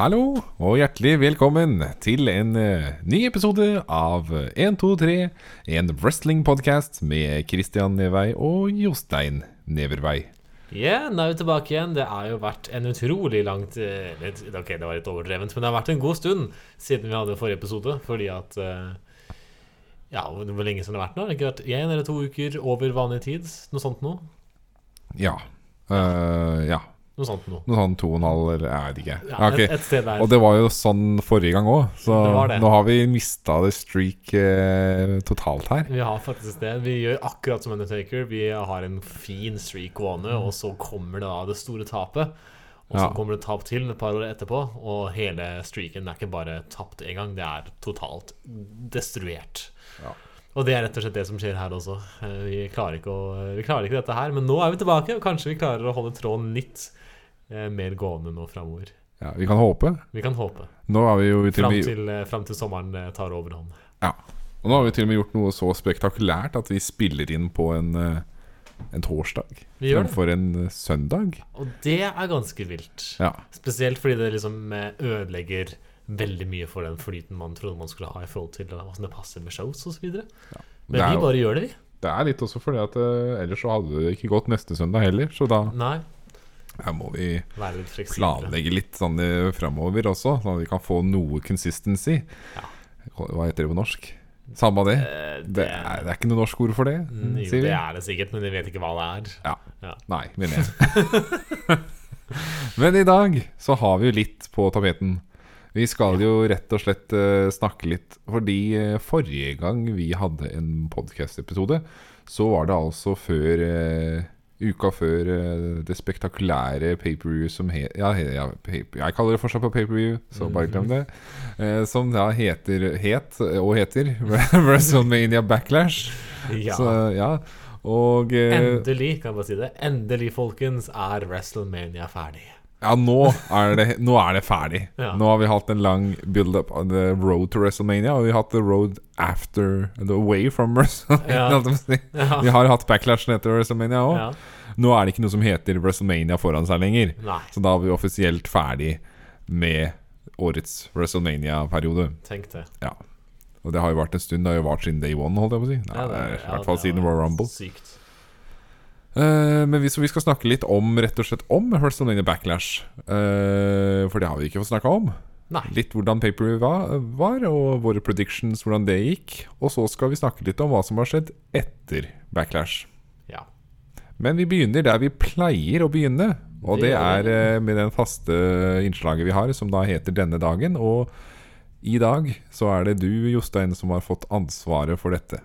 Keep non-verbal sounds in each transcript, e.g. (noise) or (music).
Hallo og hjertelig velkommen til en eh, ny episode av 1, 2, 3, en wrestling-podkast med Christian Nevei og Jostein Nevervei. Ja, nå er vi tilbake igjen. Det har jo vært en utrolig langt eh, litt- Ok, det var litt overdrevent, men det har vært en god stund siden vi hadde forrige episode. Fordi at eh, Ja, hvor lenge siden det har vært nå? Det Har ikke vært én eller to uker over vanlig tid? Noe sånt noe? Ja. eh, ja. Noe sånt noe. Noe sånn to og en halv, eller jeg vet ikke. Ja, okay. et, et sted der. Og det var jo sånn forrige gang òg, så Det det. nå har vi mista det streak eh, totalt her. Vi har faktisk det. Vi gjør akkurat som Undertaker. Vi har en fin streak gående, og så kommer det da det store tapet. Og så Ja. kommer det tap til et par år etterpå, og hele streaken er ikke bare tapt én gang, det er totalt destruert. Ja. Og det er rett og slett det som skjer her også. Eh, Vi klarer, ikke å, vi klarer ikke dette her, men nå er vi tilbake, og kanskje vi klarer å holde tråden litt mer gående nå framover. Ja, vi kan håpe. Vi kan håpe. Nå har vi jo til Fram til, eh, fram til sommeren eh, tar overhånd. Ja. Og nå har vi til og med gjort noe så spektakulært at vi spiller inn på en, eh, en torsdag fremfor en eh, søndag. Og det er ganske vilt. Ja. Spesielt fordi det liksom eh, ødelegger veldig mye for den flyten man trodde man skulle ha i forhold til eh, hvordan det passer med shows osv. Men Det er vi bare gjør det, vi. Det er litt også fordi at eh, ellers så hadde det ikke gått neste søndag heller. Så da Nei, her må vi litt planlegge litt sånn eh, framover også, sånn at vi kan få noe consistency. Ja. Hva heter det på norsk? Samme det. Det, Det er, det er ikke noe norsk ord for det, Mm, jo, sier vi. det er det sikkert, men de vet ikke hva det er. Ja. Ja. Nei, mener jeg. (laughs) Men i dag så har vi jo litt på tapeten. Vi skal jo rett og slett uh, snakke litt Fordi uh, forrige gang vi hadde en podcast-episode, så var det altså før eh, Uka før eh, det spektakulære paperview som het ja, ja, Jeg kaller det fortsatt på paperview, så bare glem det. Eh, som da heter Het og heter (laughs) WrestleMania Backlash. Ja. Så ja Og eh, Endelig, kan bare si det. Endelig, folkens, er WrestleMania ferdig. Ja, nå er det, nå er det ferdig. Ja. Nå har vi hatt en lang build-up on the road to WrestleMania, og vi har hatt the road after The away from (laughs) WrestleMania. Ja. Vi har hatt backlashen etter WrestleMania òg. Nå er det ikke noe som heter WrestleMania foran seg lenger. Nei, Så da er vi offisielt ferdig med årets WrestleMania-periode. tenk det. Ja. Og det har jo vært en stund. Det har jo vart siden day one, holdt jeg på å si. Nei, Ja, det I hvert fall siden Royal Rumble. Sykt. Uh, men vi, så vi skal snakke litt om Rett og slett om WrestleMania Backlash. Uh, for det har vi ikke fått snakka om. Nei. Litt hvordan Paperview var, var, og våre predictions, hvordan det gikk. Og så skal vi snakke litt om hva som har skjedd etter Backlash. Men vi begynner der vi pleier å begynne. Og Det er eh, med den faste innslaget vi har, som da heter Denne dagen. Og i dag så er det du, Jostein, som har fått ansvaret for dette.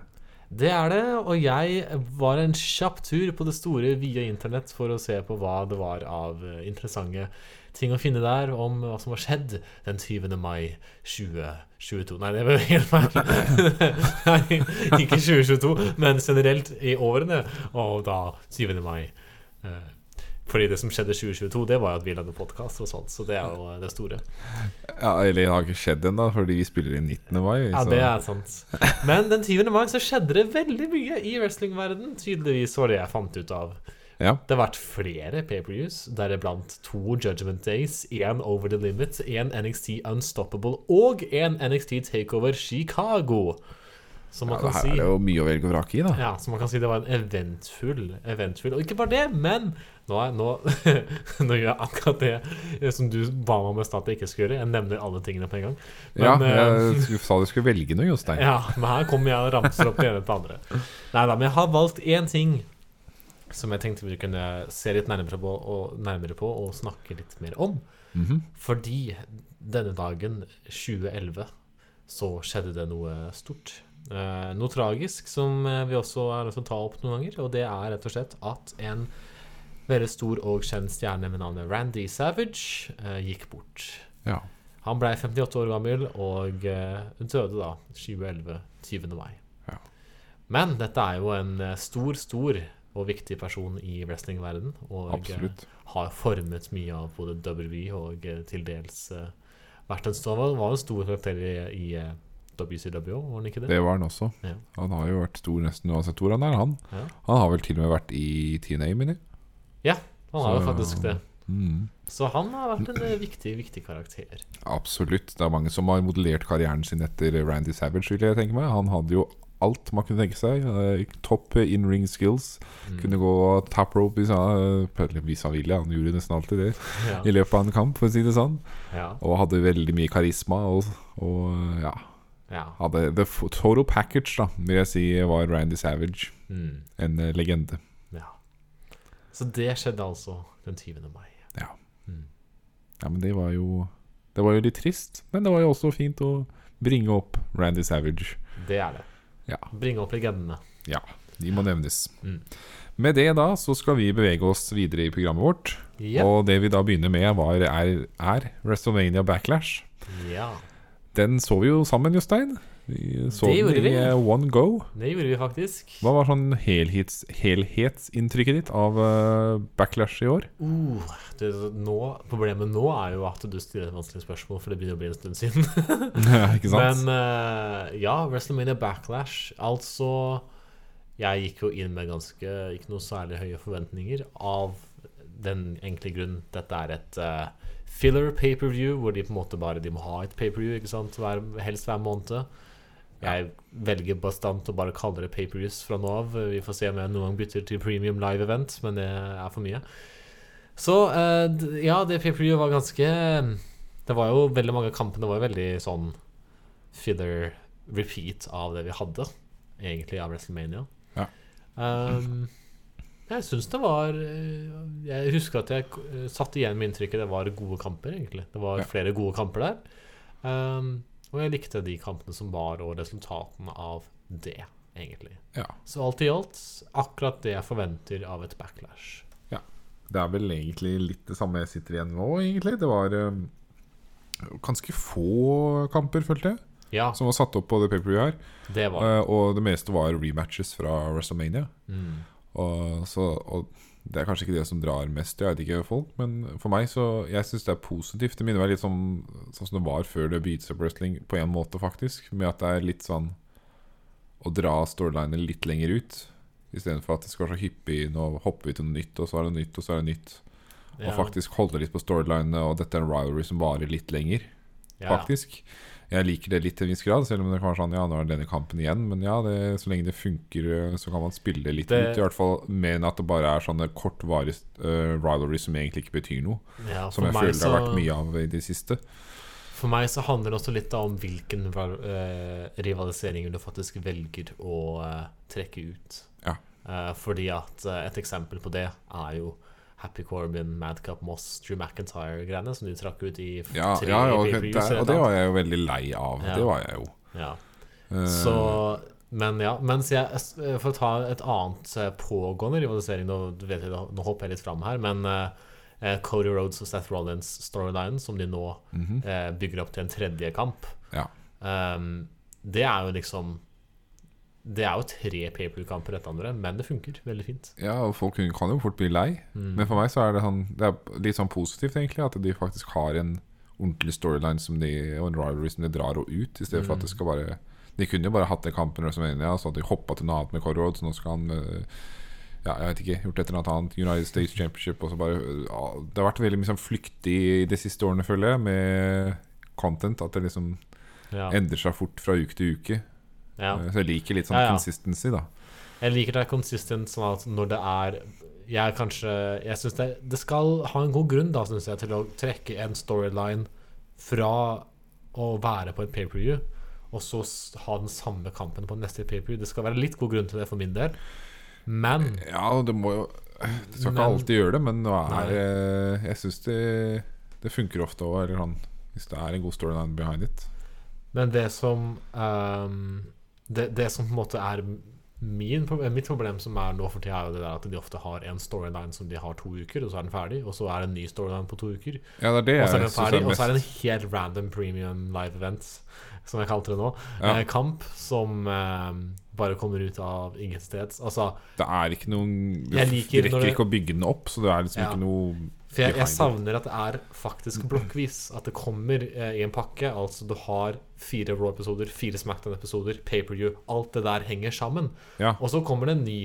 Det er det, og jeg var en kjapp tur på det store, vide internett for å se på hva det var av eh, interessante ting å finne der om hva som har skjedd den 20. mai 2022. Nei, det var helt feil. (laughs) Nei, ikke 2022, men generelt i årene, og da 20. mai. Eh, Fordi det som skjedde i 2022, det var jo at vi lagde podkast og sånt, så det er jo det store. Ja, Eller det har ikke skjedd ennå, fordi vi spiller inn 19. mai. Ja, det er sant. Men den 20. mai så skjedde det veldig mye i wrestlingverden Tydeligvis var det jeg fant ut av. Ja. Det har vært flere pay-per-views, deriblant to Judgment Days, én Over the Limit, én NXT Unstoppable og én NXT Takeover Chicago. Som man Ja, kan her si er det jo mye å velge og vrake i, da. ja, så man kan si det var en eventfull eventfull Og ikke bare det, men nå, er, nå, (laughs) nå gjør jeg akkurat det som du ba meg om i stad jeg ikke skulle gjøre. Jeg nevner alle tingene på en gang. Men, ja, jeg sa du skulle velge noe, Jostein. (laughs) Ja, men her kommer jeg og ramser opp det ene etter det andre. Nei da, men jeg har valgt én ting som jeg tenkte vi kunne se litt nærmere på og, nærmere på og snakke litt mer om. Mhm. Fordi denne dagen, 2011, så skjedde det noe stort. Eh, noe tragisk som eh, vi også er nødt til å ta opp noen ganger. Og det er rett og slett at en veldig stor og kjent stjerne med navnet Randy Savage eh, gikk bort. Ja. Han ble 58 år gammel og eh, døde da 2011, 20. mai. Ja. Men dette er jo en eh, stor, stor og viktig person i wrestlingverden. Og eh, Absolutt. har formet mye av både WWE og eh, til dels eh, vært en stor, var en stor karakter i, i eh, WCW, var han ikke det? Det var han også. Ja. Han har jo vært stor nesten uansett hvor han er. Han Ja. Han har vel til og med vært i TNA, mener jeg. Ja, han har jo faktisk det. Mm. Så han har vært en eh, viktig, viktig karakter. Absolutt. Det er mange som har modellert karrieren sin etter Randy Savage, vil jeg tenke meg. Han hadde jo alt man kunne tenke seg. Eh, Topp in ring skills. Mm. Kunne gå tap rope hvis han, eller hvis han ville. Han gjorde nesten alltid det (laughs) Ja. i løpet av en kamp, for å si det sånn. Ja. Og hadde veldig mye karisma. Og, og ja ja. hadde The total package, da, vil jeg si, var Randy Savage. Mm. En eh, legende. ja. Så det skjedde altså den 20. mai. Ja. Mm. Ja, men det var jo Det var jo litt trist, men det var jo også fint å bringe opp Randy Savage. Det er det. Ja. Bringe opp legendene. Ja, de må nevnes. Mm. Med det da så skal vi bevege oss videre i programmet vårt. Ja. Og det vi da begynner med, var, er, er WrestleMania Backlash. ja. Den så vi jo sammen, Jostein. Vi så Det den i vi. eh, one go. Det gjorde vi faktisk. Hva var sånn helhets, helhetsinntrykket ditt av uh, Backlash i år? Uh, det, nå, problemet nå er jo at du stiller et vanskelig spørsmål, for det begynner å bli en stund siden. (laughs) (laughs) Ikke sant? Men uh, ja, WrestleMania Backlash. Altså Jeg gikk jo inn med ganske ikke noe særlig høye forventninger av den enkle grunn dette er et uh, filler paperview, hvor de på en måte bare De må ha et paperview, helst hver måned. Jeg velger bastant å bare kalle det paperviews fra nå av. Vi får se om jeg noen gang bytter til premium live event, men det er for mye. Så eh, ja, det paperviewet var ganske Det var jo veldig mange av kampene var jo veldig sånn filler repeat av det vi hadde, egentlig, av WrestleMania. Ja. Um, jeg syns det var eh, Jeg husker at jeg eh, satt igjen med inntrykket det var gode kamper, egentlig. Det var Ja. flere gode kamper der. Um, og jeg likte de kampene som var, og resultatene av det, egentlig. Ja. Så alt i alt akkurat det jeg forventer av et backlash. Ja. Det er vel egentlig litt det samme jeg sitter igjen nå, egentlig. Det var eh, ganske få kamper, følte jeg, Ja, som var satt opp på det paperview her. det. Eh, og det meste var rematches fra WrestleMania. Mm. Og, så, og det er kanskje ikke det som drar mest, jeg vet ikke folk, men for meg så Jeg syns det er positivt. Det minner meg litt sånn, sånn som det var før det beats up wrestling, på en måte, faktisk. Med at det er litt sånn å dra storylinene litt lenger ut. Istedenfor at det skal være så hyppig. Nå hopper vi til noe nytt, og så er det nytt, og så er det nytt. Og faktisk holde litt på storylinene, og dette er en rivalry som varer litt lenger, Ja. faktisk. Jeg liker det litt til en viss grad, selv om det kan være sånn Ja, nå er det denne kampen igjen. Men ja, det, så lenge det funker, eh, så kan man spille litt Det- ut. I hvert fall med at det bare er sånne kortvarige uh, rivalry som egentlig ikke betyr noe. Ja, Som jeg føler føler det har vært mye av i det siste. For meg så handler det også litt om hvilken uh, rivaliseringer du faktisk velger å uh, trekke ut. Ja. Uh, fordi at eh, et eksempel på det er jo Happy Corbin, Madcap Moss, Drew McIntyre-greiene som de trakk ut i Ja, tre ja, ja pay-per-views det, og det var jeg jo veldig lei av. Ja. Det var jeg jo. Ja. Eh, Så Men ja, mens jeg eh, For å ta et annet eh, pågående rivalisering Nå, vet jeg, nå hopper jeg litt fram her, men eh, Cody Rhodes og Seth Rollins storyline, som de nå mm -hmm. uh, bygger opp til en tredje kamp, Ja. um, det er jo liksom Det er jo tre paper-kamper etter hverandre, men det funker veldig fint. ja, og folk kan jo fort bli lei. Mm. Men for meg så er det sånn Det er litt sånn positivt, egentlig, at de faktisk har en ordentlig storyline som de, og en rivalry som de drar og ut, i stedet for at det skal bare De kunne jo bare hatt den kampen i WrestleMania, så at de hoppa til noe annet med Corrod, så Nå skal han øh, Ja, jeg vet ikke, gjort et eller annet United States Championship. Og så bare ja, Det har vært veldig mye sånn flyktig de siste årene, føler jeg, med content. At det liksom ja. endrer seg fort fra uke til uke. Ja. Så jeg liker litt sånn Ja, ja. consistency, da. Jeg liker det consistent sånn at når det er Jeg kanskje Jeg synes det, det skal ha en god grunn da, syns jeg, til å trekke en storyline fra å være på et pay-per-view, og så ha den samme kampen på neste pay-per-view. Det skal være litt god grunn til det for min del. Men Ja, det må jo Du skal ikke alltid gjøre det, men nå er Nei. det Jeg syns det, det funker ofte òg, eller sånn hvis det er en god storyline behind it. Men det som ehm, det, det som på en måte er min, mitt problem som er nå for tida, er jo det der at de ofte har en storyline som de har to uker, og så er den ferdig. Og så er det en ny storyline på to uker. Ja, det det Og så er den ferdig, er og så er det en helt random premium live event, som jeg kalte det nå. Ja. Eh, kamp som eh, bare kommer ut av ingensteds. Altså, Det er ikke noen Du rekker ikke å bygge den opp, så det er liksom Ja. ikke noe For jeg, jeg savner at det er faktisk blokkvis. At det kommer eh, i en pakke. Altså du har fire Raw-episoder, fire Smackdown-episoder, pay-per-view. Alt det der henger sammen. Ja. Og så kommer det en ny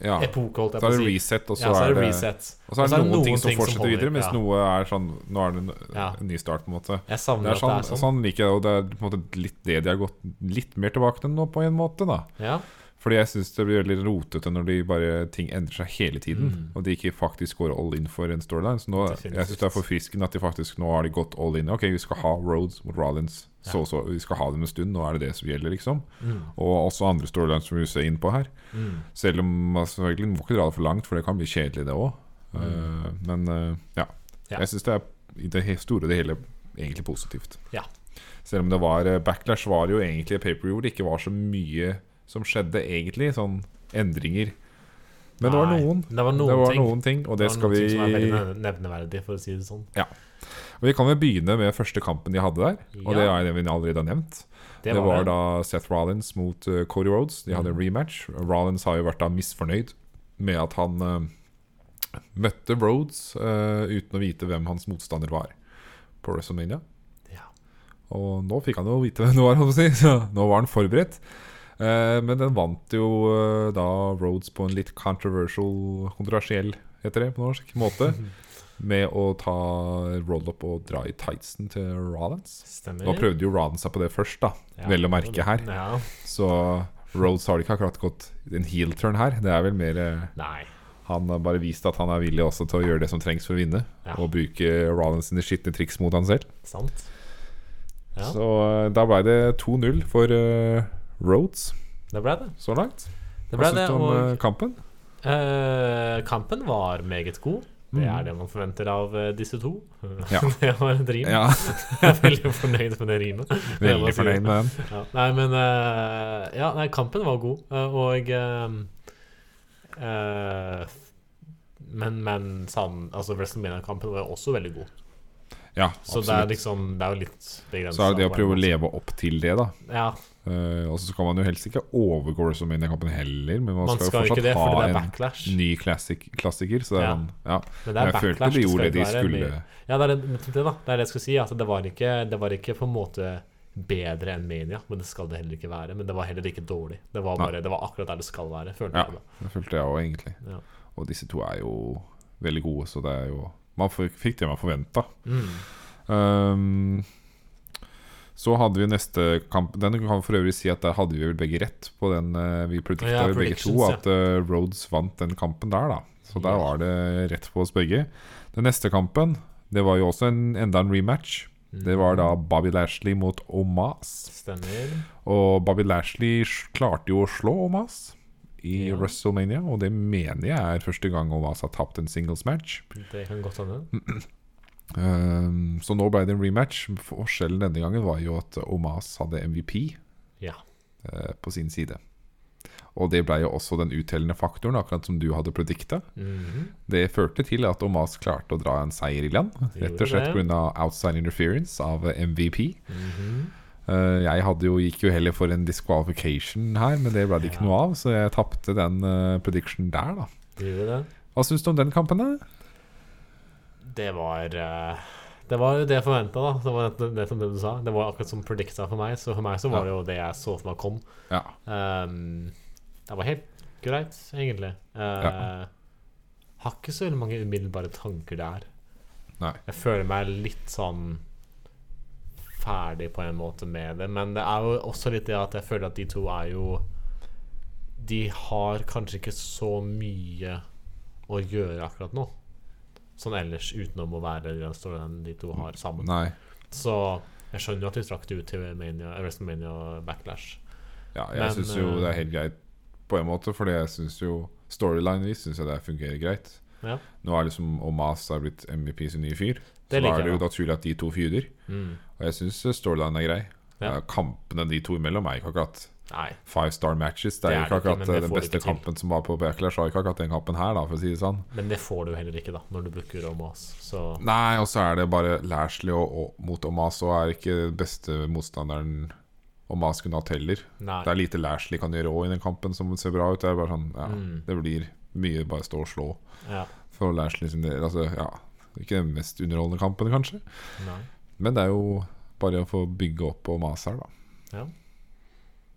Ja. epoke, Så er det reset, og så Ja, så er det reset. Og så er det noen ting som fortsetter som videre, mens noe er sånn Nå er det en, en ny start, på en måte. Jeg Det savner sånn, at sånn, det er sånn. sånn liker jeg, og det er på en måte litt det de har gått litt mer tilbake til nå, på en måte. da Ja. Fordi jeg syns det blir veldig rotete når de bare ting endrer seg hele tiden, Mm. og de ikke faktisk går all in for en storyline. Så nå, Definitivt. jeg syns det er forfriskende at de faktisk nå har de gått all in. Ok, vi skal ha Roads mot Rollins, så, Ja. så, vi skal ha dem en stund, nå er det det som gjelder, liksom. Mm. Og også andre storylines som vi ser inn på her. Mm. Selv om man selvfølgelig må ikke dra det for langt, for det kan bli kjedelig, det òg. men uh, ja. Ja. Jeg syns det er i det store og det hele egentlig positivt. Ja. Selv om det var eh, Backlash var jo egentlig et paper hvor det ikke var så mye som skjedde, egentlig. Sånn endringer. Men det var noen. Det var noen Det var ting. noen ting, og det var skal ting vi som er veldig nevneverdig, for å si det sånn. Og Vi kan vel begynne med første kampen de hadde der. Og det er det vi allerede har nevnt. Det, Det, var da Seth Rollins mot uh, Cody Rhodes. De hadde en rematch. Rollins har jo vært da misfornøyd med at han uh, møtte Rhodes uh, uten å vite hvem hans motstander var på WrestleMania. Ja. Og nå fikk han jo vite hvem det var, holdt jeg på å si. (laughs) så nå var han forberedt. Eh, men den vant jo eh, da Rhodes på en litt controversial, kontroversiell, heter det på norsk, måte. (laughs) Med å ta roll-up og dra i tightsen til Rollins. Stemmer. Nå prøvde jo Rollins seg på det først, da. Ja. Vel å merke her. Ja. Så Rhodes har det ikke akkurat gått en heel turn her. Det er vel mer eh, Nei. Han har bare vist at han er villig også til å gjøre det som trengs for å vinne. Ja. Og bruke Rollins sine skitne triks mot han selv. Sant. Ja, Så da ble det 2-0 for eh, Rhodes det ble det. så langt. Det Hva syns du om og eh, kampen? eh, kampen var meget god. Det Mm. er det man forventer av eh, disse to. Ja. (laughs) det var et rim. Ja, (laughs) Jeg er veldig fornøyd med det rimet. Veldig fornøyd med den. Ja. Nei, men uh, Ja, nei, kampen var god, og uh, Men, men sånn Altså, WrestleMania-kampen var også veldig god. Ja, Så det er absolutt. liksom Det er jo litt begrensa. Så er det det å prøve å leve opp til det, da. Ja, Eh, og så skal man jo helst ikke overgå WrestleMania-kampen heller, men man, man skal, skal jo fortsatt det, ha det en backlash. ny classic, klassiker. Så det er Ja. sånn, ja. Men det er jeg følte de gjorde det de skulle. Ja, det er det, det, da. Det er det jeg skal si. Altså, det var ikke, det var ikke på en måte bedre enn Mania, men det skal det heller ikke være. Men det var heller ikke dårlig. Det var, bare, det var akkurat der det skal være, følte Ja. jeg. Det følte jeg òg, egentlig. Ja. Og disse to er jo veldig gode, så det er jo Man fikk det man forventa. Mm. Um, så hadde vi neste kamp Den kan for øvrig si at der hadde vi vel begge rett på den. eh, vi predikta Ja, begge to at eh, Rhodes vant den kampen der, da. Så der var det rett på oss begge. Den neste kampen, det var jo også en, enda en rematch. Det var da Bobby Lashley mot Omas. Stemmer. Og Bobby Lashley klarte jo å slå Omas i Ja. WrestleMania, og det mener jeg er første gang Omas har tapt en singles match. Det kan godt hende. (clears throat) Um, så nå ble det en rematch. Forskjellen denne gangen var jo at Omas hadde MVP Ja. eh, på sin side. Og det ble jo også den uttellende faktoren, akkurat som du hadde predikta. Mhm. Det førte til at Omas klarte å dra en seier i land, rett og slett pga. outside interference av MVP. Mhm. Eh, jeg jo, gikk jo heller for en disqualification her, men det ble det ikke Ja. noe av, så jeg tapte den uh, prediction der, da. Hva syns du om den kampen, da? Det var eh, Det var det jeg forventa, da. Det var det, som du sa. Det var akkurat som predicta for meg, så for meg så var det jo det jeg så for meg kom. Ja. Um, det var helt greit, egentlig. Eh, Har ikke så veldig mange umiddelbare tanker der. Nei. Jeg føler meg litt sånn ferdig på en måte med det, men det er jo også litt det at jeg føler at de to er jo De har kanskje ikke så mye å gjøre akkurat nå. Sånn ellers, utenom å være den de to har sammen. Nei. Så jeg skjønner jo at de trakk det ut til Mania, WrestleMania og Backlash. Ja, jeg syns jo eh, det er helt greit på en måte, fordi jeg syns jo storyline-vis syns jeg det fungerer greit. Ja. Nå er liksom Omas har blitt MVP sin nye fyr, så Det da er det jo naturlig at de to feuder. Mm. Og jeg syns storyline er grei. Ja. Eh, Kampene de to imellom er ikke akkurat Nei. five star matches. Det Det er jo ikke akkurat ikke, eh, det den beste kampen som var på Backlash. Har ikke akkurat den kampen her, da, for å si det sånn. Men det får du heller ikke, da, når du booker Omas. Så Nei, og så er det bare Lashley og, og, mot Omas, og er ikke den beste motstanderen Omas kunne hatt heller. nei. Det er lite Lashley kan gjøre òg i den kampen som ser bra ut. Det er bare sånn, ja, Mm. det blir mye bare stå og slå Ja. for Lashley sin del. Altså, ja, ikke den mest underholdende kampen, kanskje. Nei. Men det er jo bare å få bygge opp Omas her, da.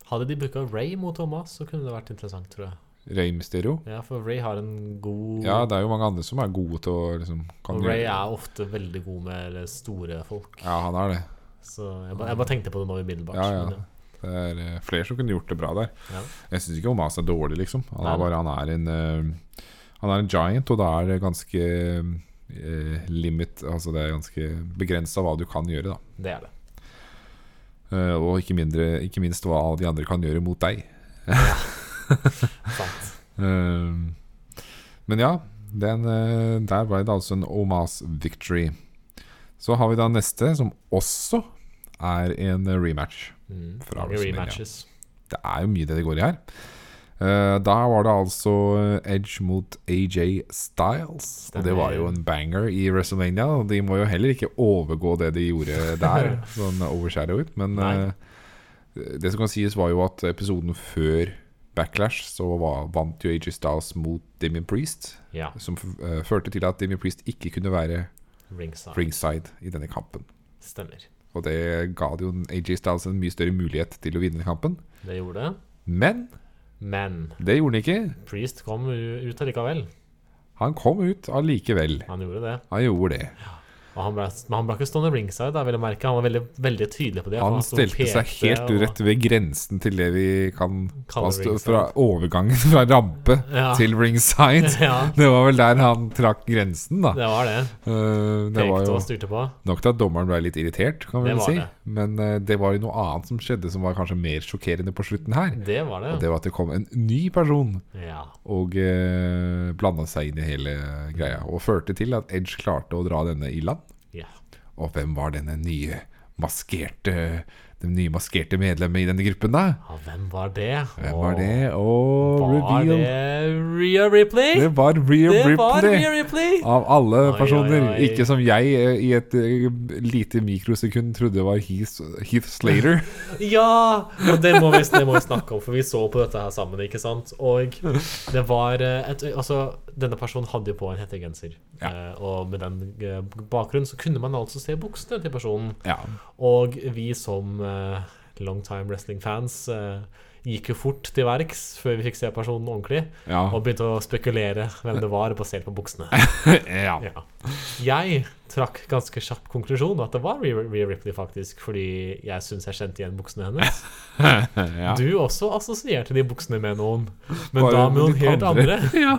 Hadde de booka Ray mot Thomas, så kunne det vært interessant, tror jeg. Ray Mysterio. Ja, for Ray har en god Ja, det er jo mange andre som er gode til å liksom kan Og Ray gjøre- er ofte veldig god med store folk. Ja, han er det. Så jeg, ba, jeg bare tenkte på det nå umiddelbart. Ja, ja. men Det er eh, flere som kunne gjort det bra der. Ja. Jeg syns ikke Omas er dårlig, liksom. Han er bare Han er en uh, Han er en giant, og da er det ganske uh, limit Altså det er ganske begrensa hva du kan gjøre, da. Det er det. Eh, og ikke, mindre, ikke minst hva de andre kan gjøre mot deg. Sant. (laughs) Eh, men ja, den, eh, der ble det altså en Omas victory. Så har vi da neste, som også er en rematch. Mm. Fra Mange rematches. Det er jo mye det det går i her. Eh, da var det altså eh, Edge mot AJ Styles. Og det var jo en banger i WrestleMania. Og de må jo heller ikke overgå det de gjorde der, (laughs) sånn overshadowet. Men eh, det som kan sies, var jo at episoden før Backlash så var, vant jo AJ Styles mot Damien Priest. Ja. Som uh, førte til at Damien Priest ikke kunne være Ringside. ringside i denne kampen. Stemmer. Og det ga jo AJ Styles en mye større mulighet til å vinne kampen. Det gjorde det. Men Men det gjorde han ikke. Priest kom ut allikevel. Han kom ut allikevel. Han gjorde det. Han gjorde det. Og han ble, men han ble ikke stående ringside, da, vil jeg merke. Han var veldig, veldig tydelig på det. Han, Han stilte og seg helt og- rett ved grensen til det vi kan stod. Fra overgangen fra rampe (laughs) Ja. til ringside. (laughs) Ja, Det var vel der han trakk grensen, da. det var det. Uh, det var jo og styrte på. nok til at dommeren ble litt irritert, kan vi vel si. det. Men uh, det var jo noe annet som skjedde som var kanskje mer sjokkerende på slutten her. Det var det. Og det var at det kom en ny person Ja. og uh, blanda seg inn i hele greia. Og førte til at Edge klarte å dra denne i land. Og hvem var denne nye maskerte det nye maskerte medlemmet i denne gruppen, da? ja, hvem var det? Hvem var det? Og Var reveal det Rhea Ripley? Det var Rhea Det var Ripley! Rhea Ripley! Av alle Oi, personer. oi, oi. Ikke som jeg eh, i et eh, lite mikrosekund trodde det var Heath, Heath Slater. (laughs) Ja! Og det må, vi, det må vi snakke om, for vi så på dette her sammen, ikke sant? Og det var eh, et, Altså, denne personen hadde jo på en hettegenser. Ja. Eh, og med den eh, bakgrunnen så kunne man altså se buksene til personen. Ja. Og vi som long longtime wrestling-fans eh, gikk jo fort til verks før vi fikk se personen ordentlig, Ja. og begynte å spekulere hvem det var, basert på buksene. (laughs) ja. Ja. Jeg trakk ganske kjapp konklusjon at det var Rhea Ripley, faktisk, fordi jeg syns jeg kjente igjen buksene hennes. (laughs) ja. Du også assosierte de buksene med noen, men Bare da med noen helt andre. (laughs) ja.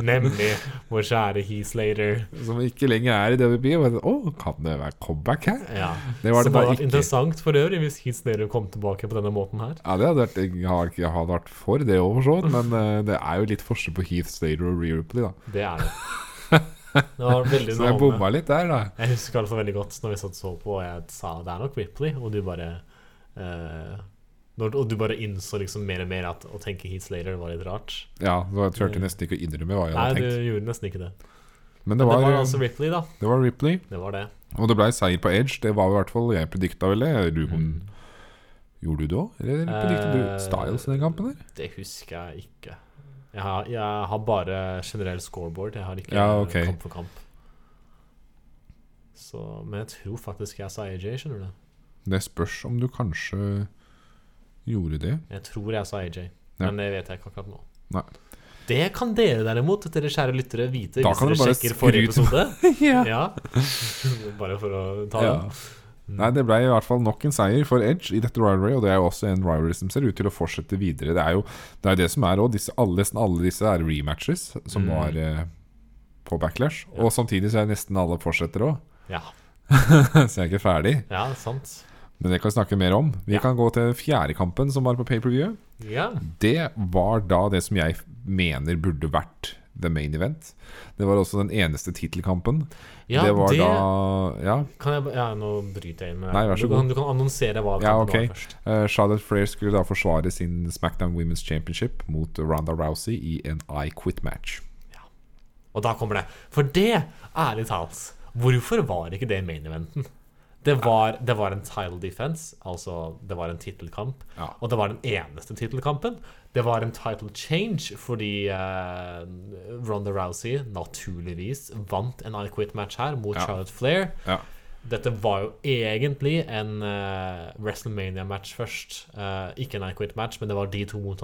Nemlig vår kjære Heath Slater. Som ikke lenger er i WWE. jeg, Å, kan det være comeback her? Ja. Det var det Som hadde vært ikke. interessant for øvrig hvis Heath Slater kom tilbake på denne måten her. Ja, det hadde vært, jeg har, jeg hadde vært for det òg. Men eh, det er jo litt forskjell på Heath Slater og Rhea Ripley, da. Det er det. (laughs) Det var (laughs) Så jeg bomma litt der, da. Jeg husker altså veldig godt når vi satt så på, og jeg sa det er nok Ripley, og du bare eh, når, Og du bare innså liksom mer og mer at å tenke Heath Slater var litt rart. Ja, så jeg turte nesten ikke å innrømme hva jeg Nei, hadde du gjorde nesten ikke det. Men Men det var, eh, altså Ripley, da. det var Ripley, Det var det. og det ble seier på Edge. Det var i hvert fall Jeg predikta vel det. Mm. Gjorde du det òg? Eller predikta du Eh, Styles i den kampen der? Det husker jeg ikke. Jeg har, jeg har bare generell scoreboard. Jeg har ikke Ja, okay. kamp for kamp. Så, men jeg tror faktisk jeg sa AJ, skjønner du. Det spørs om du kanskje gjorde det. Jeg tror jeg sa AJ, Ja. men det vet jeg ikke akkurat nå. Nei. Det kan dere derimot, dere kjære lyttere, vite Da hvis dere sjekker forrige episode. (laughs) ja. Ja. (laughs) Bare for å ta Ja. den. Nei, det ble i hvert fall nok en seier for Edge i dette rivalry, og det er jo også en rivalry som ser ut til å fortsette videre. Det er jo det, er det som er òg. Nesten alle disse er rematches som Mm. var eh, på Backlash. Ja. Og samtidig så er nesten alle fortsetter òg. Ja. (laughs) så jeg er ikke ferdig. ja, sant. Men det kan vi snakke mer om. Vi Ja. kan gå til fjerde kampen som var på pay-per-view. Ja. Det var da det som jeg mener burde vært the main event. Det var også den eneste tittelkampen. ja det var det da Ja, kan jeg Ja, nå bryter jeg inn. med Nei, vær så du, kan, du kan annonsere hva Ja, okay. ok. var først. Uh, Charlotte Flair skulle da forsvare sin SmackDown Women's Championship mot Ronda Rousey i en I Quit-match. Ja. Og da kommer det. For det, ærlig talt, hvorfor var ikke det main eventen? Det var, det var en title defense, altså det var en tittelkamp. Ja. Og det var den eneste tittelkampen. Det var en title change fordi uh, Ronda Rousey naturligvis vant en I Quit-match her mot Ja. Charlotte Flair. Ja. Dette var jo egentlig en uh, WrestleMania-match først. Uh, ikke en I Quit-match, men det var de to mot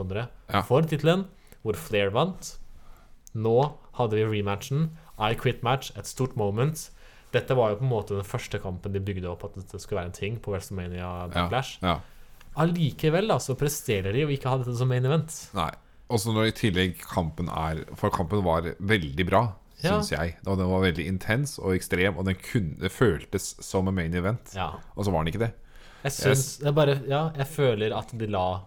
Ja. for tittelen. hvor Flair vant. Nå hadde vi rematchen. I quit match, et stort moment. Dette var jo på en måte den første kampen de bygde opp at dette skulle være en ting på WrestleMania Ja, Backlash. ja. Allikevel da, så presterer de å ikke ha dette som main event. Nei. Og så når i tillegg kampen er For kampen var veldig bra, Ja. syns jeg. Og den var veldig intens og ekstrem, og den kunne, føltes som en main event. Ja. Og så var den ikke det. Jeg syns jeg bare Ja, jeg føler at de la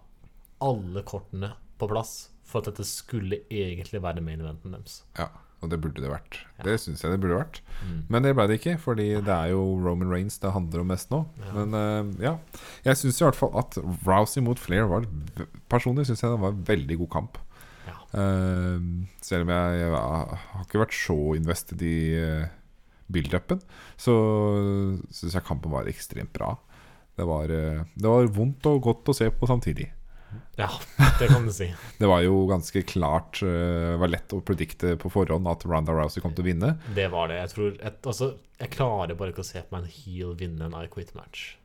alle kortene på plass for at dette skulle egentlig være main eventen deres. Ja, Og det burde det vært. Det syns jeg det burde vært. Mm. Men det ble det ikke, fordi det er jo Roman Reigns det handler om mest nå. Men uh, ja. Jeg syns i hvert fall at Rousey mot Flair var Personlig syns jeg det var en veldig god kamp. Ja. Uh, selv om jeg, jeg har ikke vært så invested i uh, build-upen, så syns jeg kampen var ekstremt bra. Det var, uh, det var vondt og godt å se på samtidig. Ja, det kan du si. (laughs) Det var jo ganske klart Det var lett å predikte på forhånd at Ronda Rousey kom til å vinne. Det var det. Jeg tror et, altså, Jeg klarer bare ikke å se på meg en heel vinne en I quit match.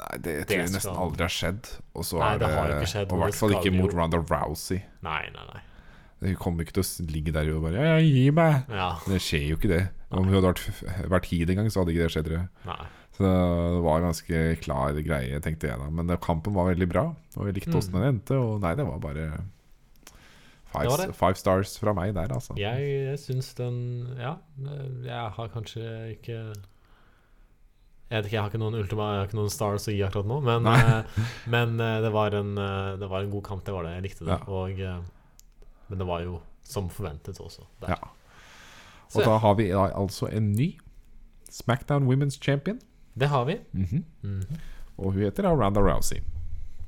Nei, det tror Det jeg nesten skal- aldri har skjedd. Og så Nei, er det det, ikke skjedd, Og i hvert fall ikke mot. Ronda Rousey. Nei, nei, nei. Hun kommer ikke til å ligge der og bare Ja, gi meg! Ja, Det skjer jo ikke det. Om hun hadde vært, vært heat en gang, så hadde ikke det skjedd. Det. nei. Så det var en ganske klar greie, tenkte jeg da. Men kampen var veldig bra, og jeg likte åssen den endte. Og nei, det var bare five, Det var det. five stars fra meg der, altså. Jeg, jeg syns den Ja, jeg har kanskje ikke Jeg vet ikke, jeg har ikke noen ultima Jeg har ikke noen stars å gi akkurat nå, men, eh, men eh, det, var en, eh, det var en god kamp, det var det. Jeg likte det. Ja. Og, eh, men det var jo som forventet også. Der. Ja. Og da har vi da altså en ny Smackdown Women's Champion. Det har vi. Mhm. Mhm. Og hun heter da Ronda Rousey.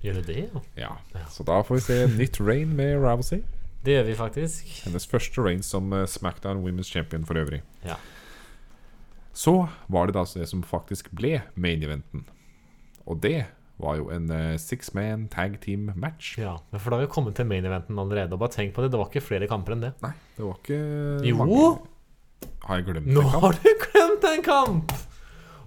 Gjør det det? Ja. Ja. Så da får vi se nytt reign med Rousey. Det gjør vi faktisk. Hennes første reign som eh, Smackdown Women's Champion for øvrig. Ja. Så var det da altså det som faktisk ble main eventen. Og det var jo en uh, six man tag team match. ja. For da har vi kommet til main eventen allerede. Og bare tenk på det, det var ikke flere kamper enn det. Nei, det var ikke Jo. mange Har jeg glemt en kamp? Nå har du glemt en kamp!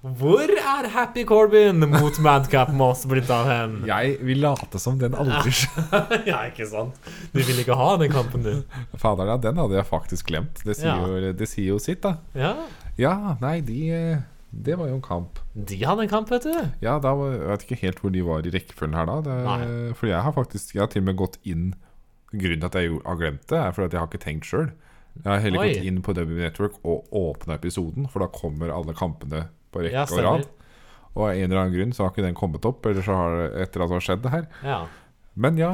Hvor er Happy Corbin mot Madcap Moss blitt av hen? (laughs) Jeg vil late som den aldri skjer. (laughs) ja, ikke sant? Du vil ikke ha den kampen, du? Fader, ja, den hadde jeg faktisk glemt. Det sier, Ja. jo, det sier jo sitt, da. Ja, Ja, nei, de eh, Det var jo en kamp. de hadde en kamp, vet du. Ja, da var, Jeg vet ikke helt hvor de var i rekkefølgen her da. Det, fordi for jeg har faktisk Jeg har til og med gått inn Grunnen til at jeg har glemt det, er fordi at jeg har ikke tenkt sjøl. Jeg har heller Oi. gått inn på WB Network og åpna episoden, for da kommer alle kampene på rekke Ja, og rad. Og av en eller annen grunn så har ikke den kommet opp, eller så har det et eller annet har skjedd det her. Ja. Men ja,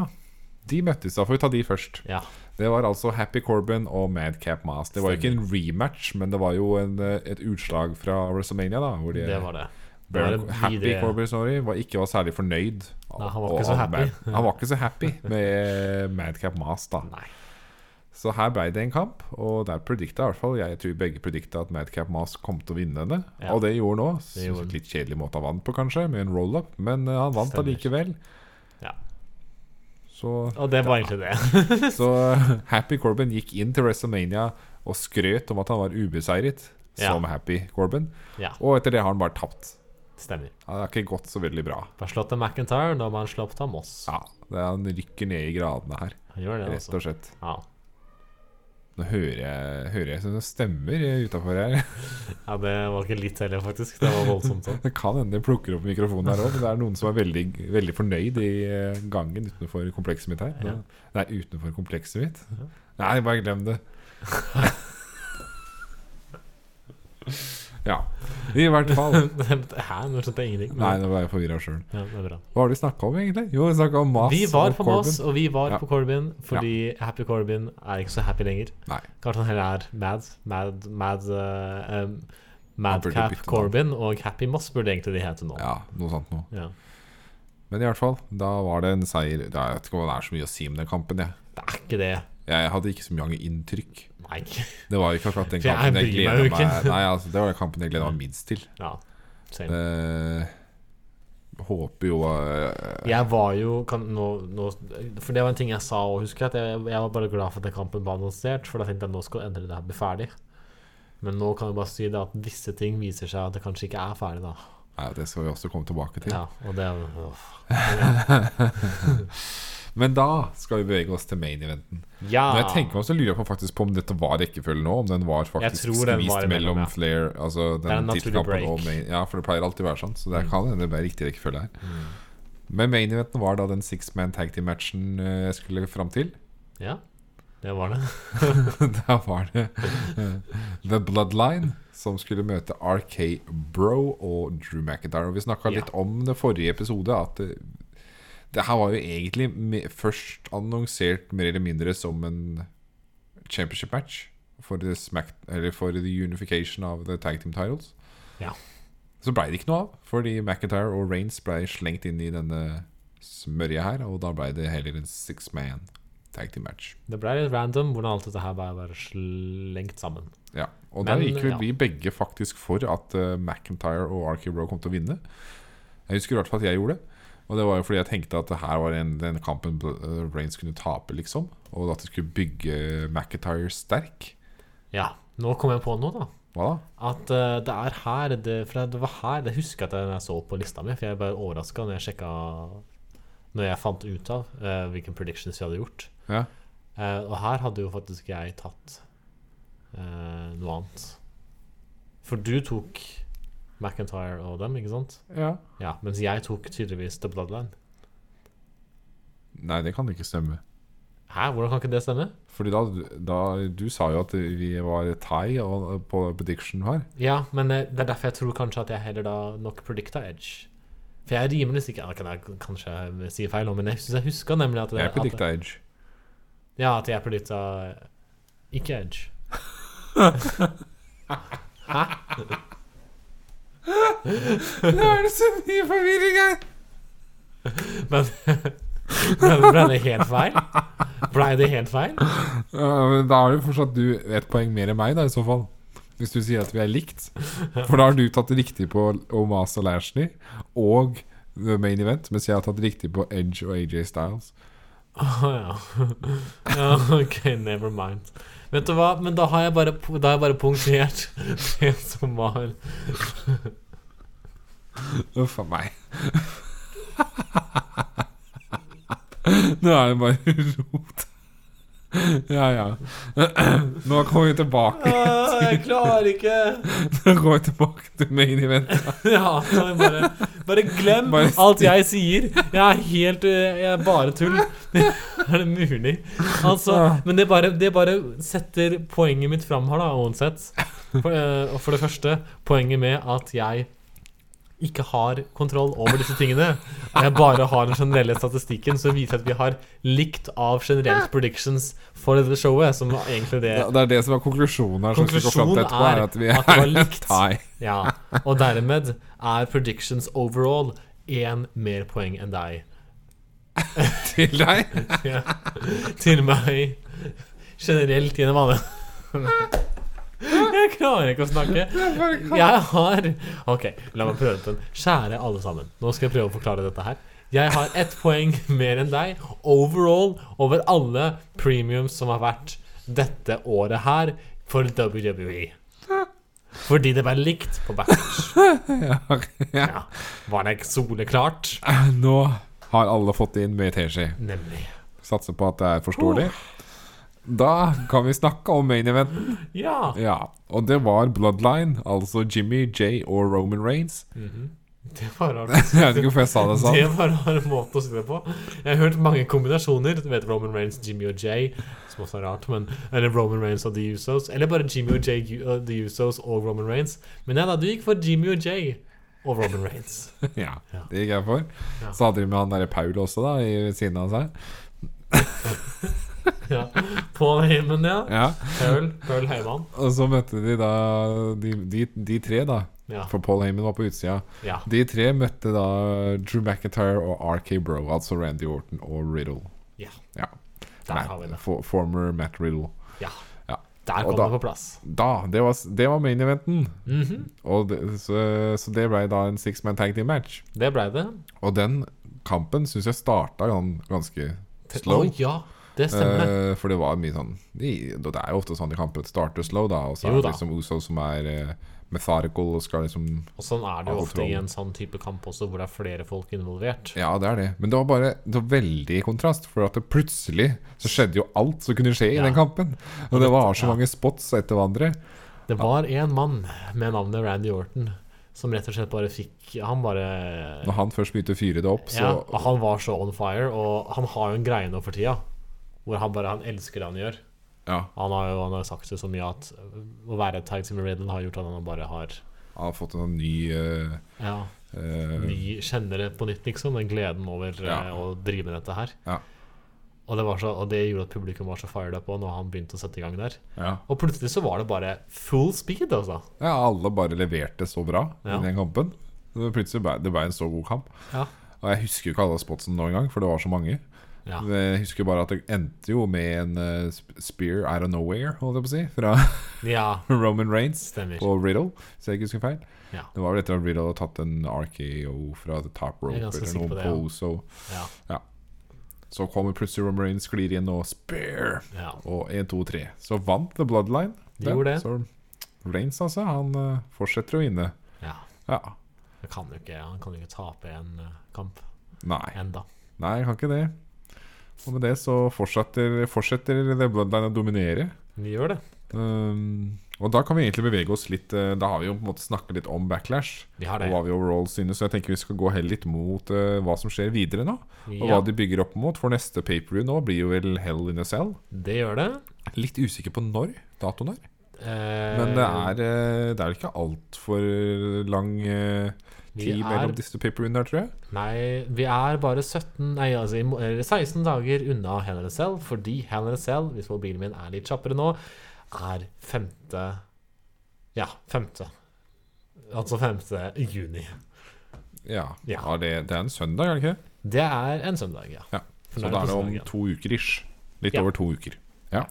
de møttes. Da får vi ta de først. ja. Det var altså Happy Corbin og Madcap Mass. Det var jo ikke en rematch, men det var jo en, eh, et utslag fra WrestleMania. da de, Det var det. Det var en happy videre- Corbin sorry, var ikke var særlig fornøyd. Nei, han var ikke så happy. Han var ikke så happy (laughs) med Madcap Mass, da. Nei. Så her ble det en kamp, og der predikta i hvert fall Jeg tror begge predikta at Madcap Mas kom til å vinne denne. Ja. Og det gjorde han òg. Det. Litt kjedelig måte han vant på, kanskje, med en roll-up, men uh, han vant allikevel. Ja. Så Og det var egentlig det. (laughs) så Happy Corbin gikk inn til WrestleMania og skrøt om at han var ubeseiret Ja. som Happy Corbin. Ja, Og etter det har han bare tapt. stemmer. Det har ikke gått så veldig bra. Bare slått av McIntyre, nå må han slå av Moss. Ja, det er, Han rykker ned i gradene her, Han gjør det, rett altså. og slett. Ja. Nå hører jeg, hører jeg sånne stemmer utafor her. (laughs) ja, det var ikke litt heller, faktisk. Det var voldsomt sånn. (laughs) Det kan hende de plukker opp mikrofonen her òg, men det er noen som er veldig, veldig fornøyd i eh, gangen utenfor komplekset mitt her. Ja. Nei, utenfor komplekset mitt. Nei, bare glem det. (laughs) Ja, i hvert fall. Hæ? Nå skjønte jeg ingenting. Nei, nå ble jeg forvirra sjøl. Ja, det er bra. Hva har de snakka om, egentlig? Jo, vi snakka om Mas Vi var på Mas, og vi var Ja. på Corbin fordi Happy Corbin er ikke så happy lenger. Nei. Kanskje han heller er mad. Mad, mad uh, um, Madcap. Corbin og Happy Moss burde egentlig de hete nå. Ja, noe sånt noe. Ja. Men i hvert fall, da var det en seier. Jeg vet ikke om det er så mye å si om den kampen. Jeg, Det er ikke det. jeg hadde ikke så mange inntrykk. Nei. Det var ikke akkurat den kampen jeg jeg, gleda meg meg Nei, altså, det var den kampen jeg gleda meg minst til. Ja, same. Uh, håper jo uh, Jeg var jo kan, nå, nå, For det var en ting jeg sa og husker jeg, jeg, jeg var bare glad for at den kampen ble annonsert, for da tenkte jeg nå skal endelig det her bli ferdig. Men nå kan jeg bare si det at visse ting viser seg at det kanskje ikke er ferdig, da. Nei, Det skal vi også komme tilbake til. Ja, og det åh. (laughs) (laughs) Men da skal vi bevege oss til main eventen. Ja. Når jeg tenker meg så lurer jeg på faktisk på om dette var rekkefølgen nå. Om den var faktisk tror den var skvist mellom ja. Flair Altså en den naturlig tittelkampen break. og main Ja, for det pleier alltid å være sånn. Så det Mm. kan hende det ble riktig rekkefølge her. Mm. Men main eventen var da den six man tag team-matchen eh, jeg skulle fram til. Ja, det var det. (laughs) da var det eh, The Bloodline som skulle møte RK Bro og Drew McIntyre. Og vi snakka Ja. litt om det forrige episode, at det, her var jo egentlig først annonsert mer eller mindre som en championship match for the, smack, eller for the unification av the tag team titles. Ja. Så blei det ikke noe av, fordi McIntyre og Reigns blei slengt inn i denne smørja her, og da blei det heller en six man tag team match. Det ble litt random hvordan alt dette her bare var slengt sammen. Ja, og Men, der gikk vel ja. vi begge faktisk for at uh, McIntyre og RK Bro kom til å vinne. Jeg husker i hvert fall at jeg gjorde det. Og det var jo fordi jeg tenkte at det her var en, den kampen Brains kunne tape, liksom. Og at de skulle bygge McIntyre sterk. Ja, nå kom jeg på noe, da. Hva da? At uh, det er her det, For det var her Det husker jeg at jeg så på lista mi, for jeg ble overraska når jeg sjekka Når jeg fant ut av uh, hvilke predictions vi hadde gjort. Ja. Uh, og her hadde jo faktisk jeg tatt eh, noe annet. For du tok McIntyre og dem, ikke sant? ja. Ja, Mens jeg tok tydeligvis The Bloodline. Nei, det kan ikke stemme. Hæ, hvordan kan ikke det stemme? Fordi da, da Du sa jo at vi var thai og, på prediction her. Ja, men eh, det er derfor jeg tror kanskje at jeg heller da nok predicta Edge. For jeg er rimelig sikker ja, kan jeg kanskje jeg sier feil nå, men jeg syns jeg husker nemlig at det, Jeg predicta Edge. Ja, at jeg predicta ikke Edge. (laughs) Hæ? Nå er det så mye forvirring her! Men ble, det helt feil? Blei det helt feil? Ja, men da har jo fortsatt du ett poeng mer enn meg, da, i så fall. Hvis du sier at vi er likt. For da har du tatt riktig på Omas og Lashley og The Main Event, mens jeg har tatt riktig på Edge og AJ Styles. Å ja. ja. Ok, never mind. Vet du hva, men da har jeg bare, da har jeg bare punktert det som var Uff a meg. Nå er det bare rot. (laughs) Ja, ja. (clears throat) Nå kommer vi tilbake Jeg klarer ikke! (laughs) Nå går vi tilbake til main event. (laughs) Ja, bare, bare glem Bare alt jeg sier. Jeg er helt øh, Jeg er bare tull. Er det mulig? Altså, men det bare, det bare setter poenget mitt fram her, da, uansett. For, øh, for det første, poenget med at jeg ikke har kontroll over disse tingene. Og jeg bare har den generelle statistikken som viser at vi har likt av generelt predictions for dette showet. Som var egentlig det ja, det er det som er konklusjonen her. Konklusjonen er, er at vi at det var er likt. Ja, og dermed er predictions overall én mer poeng enn deg. (laughs) Til deg. Ja. Til meg generelt gjennom alle. (laughs) (laughs) Jeg klarer ikke å snakke. Jeg har Ok, la meg prøve den. Kjære alle sammen. Nå skal jeg prøve å forklare dette her. Jeg har ett poeng mer enn deg overall over alle premiums som har vært dette året her for WWE. Fordi det ble likt på backers. (laughs) Ja, ja. Ja. Var det ikke soleklart? Nå har alle fått inn mye teskje. Satser på at det er forståelig. Da kan vi snakke om main eventen. Ja. Ja, og det var Bloodline, altså Jimmy, Jay og Roman Reigns. Det var rart. (laughs) Jeg vet ikke hvorfor jeg sa det sånn. Det var rar måte å si det på. Jeg har hørt mange kombinasjoner. Du vet Roman Reigns, Jimmy og Jay, som også er rart. Men, eller Roman Reigns og The Usos. Eller bare Jimmy og Jay, uh, The Usos og Roman Reigns. Men ja da, du gikk for Jimmy og Jay og Roman Reigns. (laughs) Ja, det gikk jeg for. Så hadde de med han derre Paul også, da, i siden av seg. (laughs) (laughs) Ja. Paul Heyman, ja. Ja, Pearl, Pearl Heyman. Og så møtte de da de, de, de tre, da. Ja. For Paul Heyman var på utsida. ja. De tre møtte da Drew McIntyre og RK Bro, altså Randy Orton og Riddle. Ja. Ja. Der Nei, har vi det. for, former Matt Riddle. Ja. Ja. Der kom da- det på plass. Da, det var, det var main eventen. Mhm. Og det, så, så det ble da en six man tag team match. Det blei det. Og den kampen syns jeg starta ganske slow. Oh, ja. Det stemmer. Uh, for det var mye sånn de, Det er jo ofte sånn i kamper at starter slow, da, og så er det liksom Uso som er uh, methodical og skal liksom Og sånn er det jo ofte i en sånn type kamp også, hvor det er flere folk involvert. Ja, det er det. Men det var bare det var veldig kontrast. For at det plutselig så skjedde jo alt som kunne skje i den kampen. Og det var så Ja. mange spots etter hverandre. Det var en mann med navnet Randy Orton som rett og slett bare fikk Han bare Når han først begynte å fyre det opp, så Ja, han var så on fire, og han har jo en greie nå for tida hvor han bare Han elsker det han gjør. ja, Han har jo han har sagt det så mye at å være et tag team med Riddle har gjort at han bare har han har fått en ny uh, Ja, Uh, ny kjenner det på nytt, liksom. Den gleden over Ja. uh, å drive med dette her. Ja. Og det, var så, og det gjorde at publikum var så fired up når han begynte å sette i gang der. ja. Og plutselig så var det bare full speed, altså. ja, alle bare leverte så bra Ja. i den kampen. Det plutselig ble det ble en så god kamp. Ja. Og jeg husker jo ikke alle spotsene nå engang, for det var så mange. Ja. Jeg husker bare at det endte jo med en eh, spear out of nowhere, holdt jeg på å si, fra ja (laughs) Roman Reigns stemmer. på Riddle, hvis jeg ikke husker feil. Ja. Det var vel etter at Riddle hadde tatt en RKO fra the top rope Jeg er eller noen det, ja. Ja. Så kommer plutselig Roman Reigns, sklir inn og spear. ja. Og 1, 2, 3. Så vant The Bloodline. De gjorde det. Så Reigns, altså, han eh, fortsetter å vinne. ja. Kan ikke, han kan jo ikke tape en eh, kamp Nei. enda. Nei, han kan ikke det. Og med det så fortsetter, fortsetter The Bloodline å dominere. Vi gjør det. Um, og da kan vi egentlig bevege oss litt eh, Da har vi jo på en måte snakket litt om backlash. Vi har det. Og hva vi overall synes Så jeg tenker vi skal gå heller litt mot uh, hva som skjer videre nå. Og Ja, hva de bygger opp mot. For neste paperview nå blir jo vel Hell in a Cell. det gjør det. Litt usikker på når. Datoen er. Eh, Men det er, uh, det er ikke altfor lang eh, vi tid er, mellom disse paperviewene der, tror jeg. Nei, vi er bare 17 Nei, altså i mo- eller 16 dager unna Hell in Cell, fordi Hell in Cell, hvis mobilen min er litt kjappere nå, er 5. Ja, 5. Altså 5. juni. Ja, Ja. ja det, det er en søndag, er det ikke? det? Er en søndag, ja. Ja. Så da er det om to uker ish. Litt over to uker. Ja.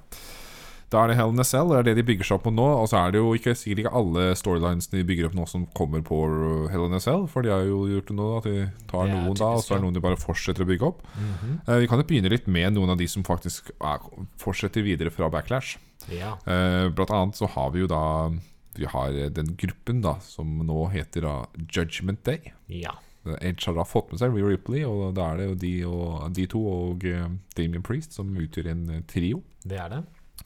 Da er det Hell in a Cell. Det er det de bygger seg opp på nå. Og så er det jo ikke, sikkert ikke alle storylines de bygger opp nå som kommer på Hell in a Cell. For de har jo gjort det nå, at de tar noen typisk, da, og så er det noen de bare fortsetter å bygge opp. Mm -hmm. uh, Vi kan jo begynne litt med noen av de som faktisk er, fortsetter videre fra Backlash. Ja. Uh, Blant annet så har vi jo da Vi har den gruppen da som nå heter da Judgment Day. ja. Edge har da fått med seg Rhea Ripley, og da er det jo de, og, de to og uh, Damien Priest som utgjør en eh, trio. Det er det.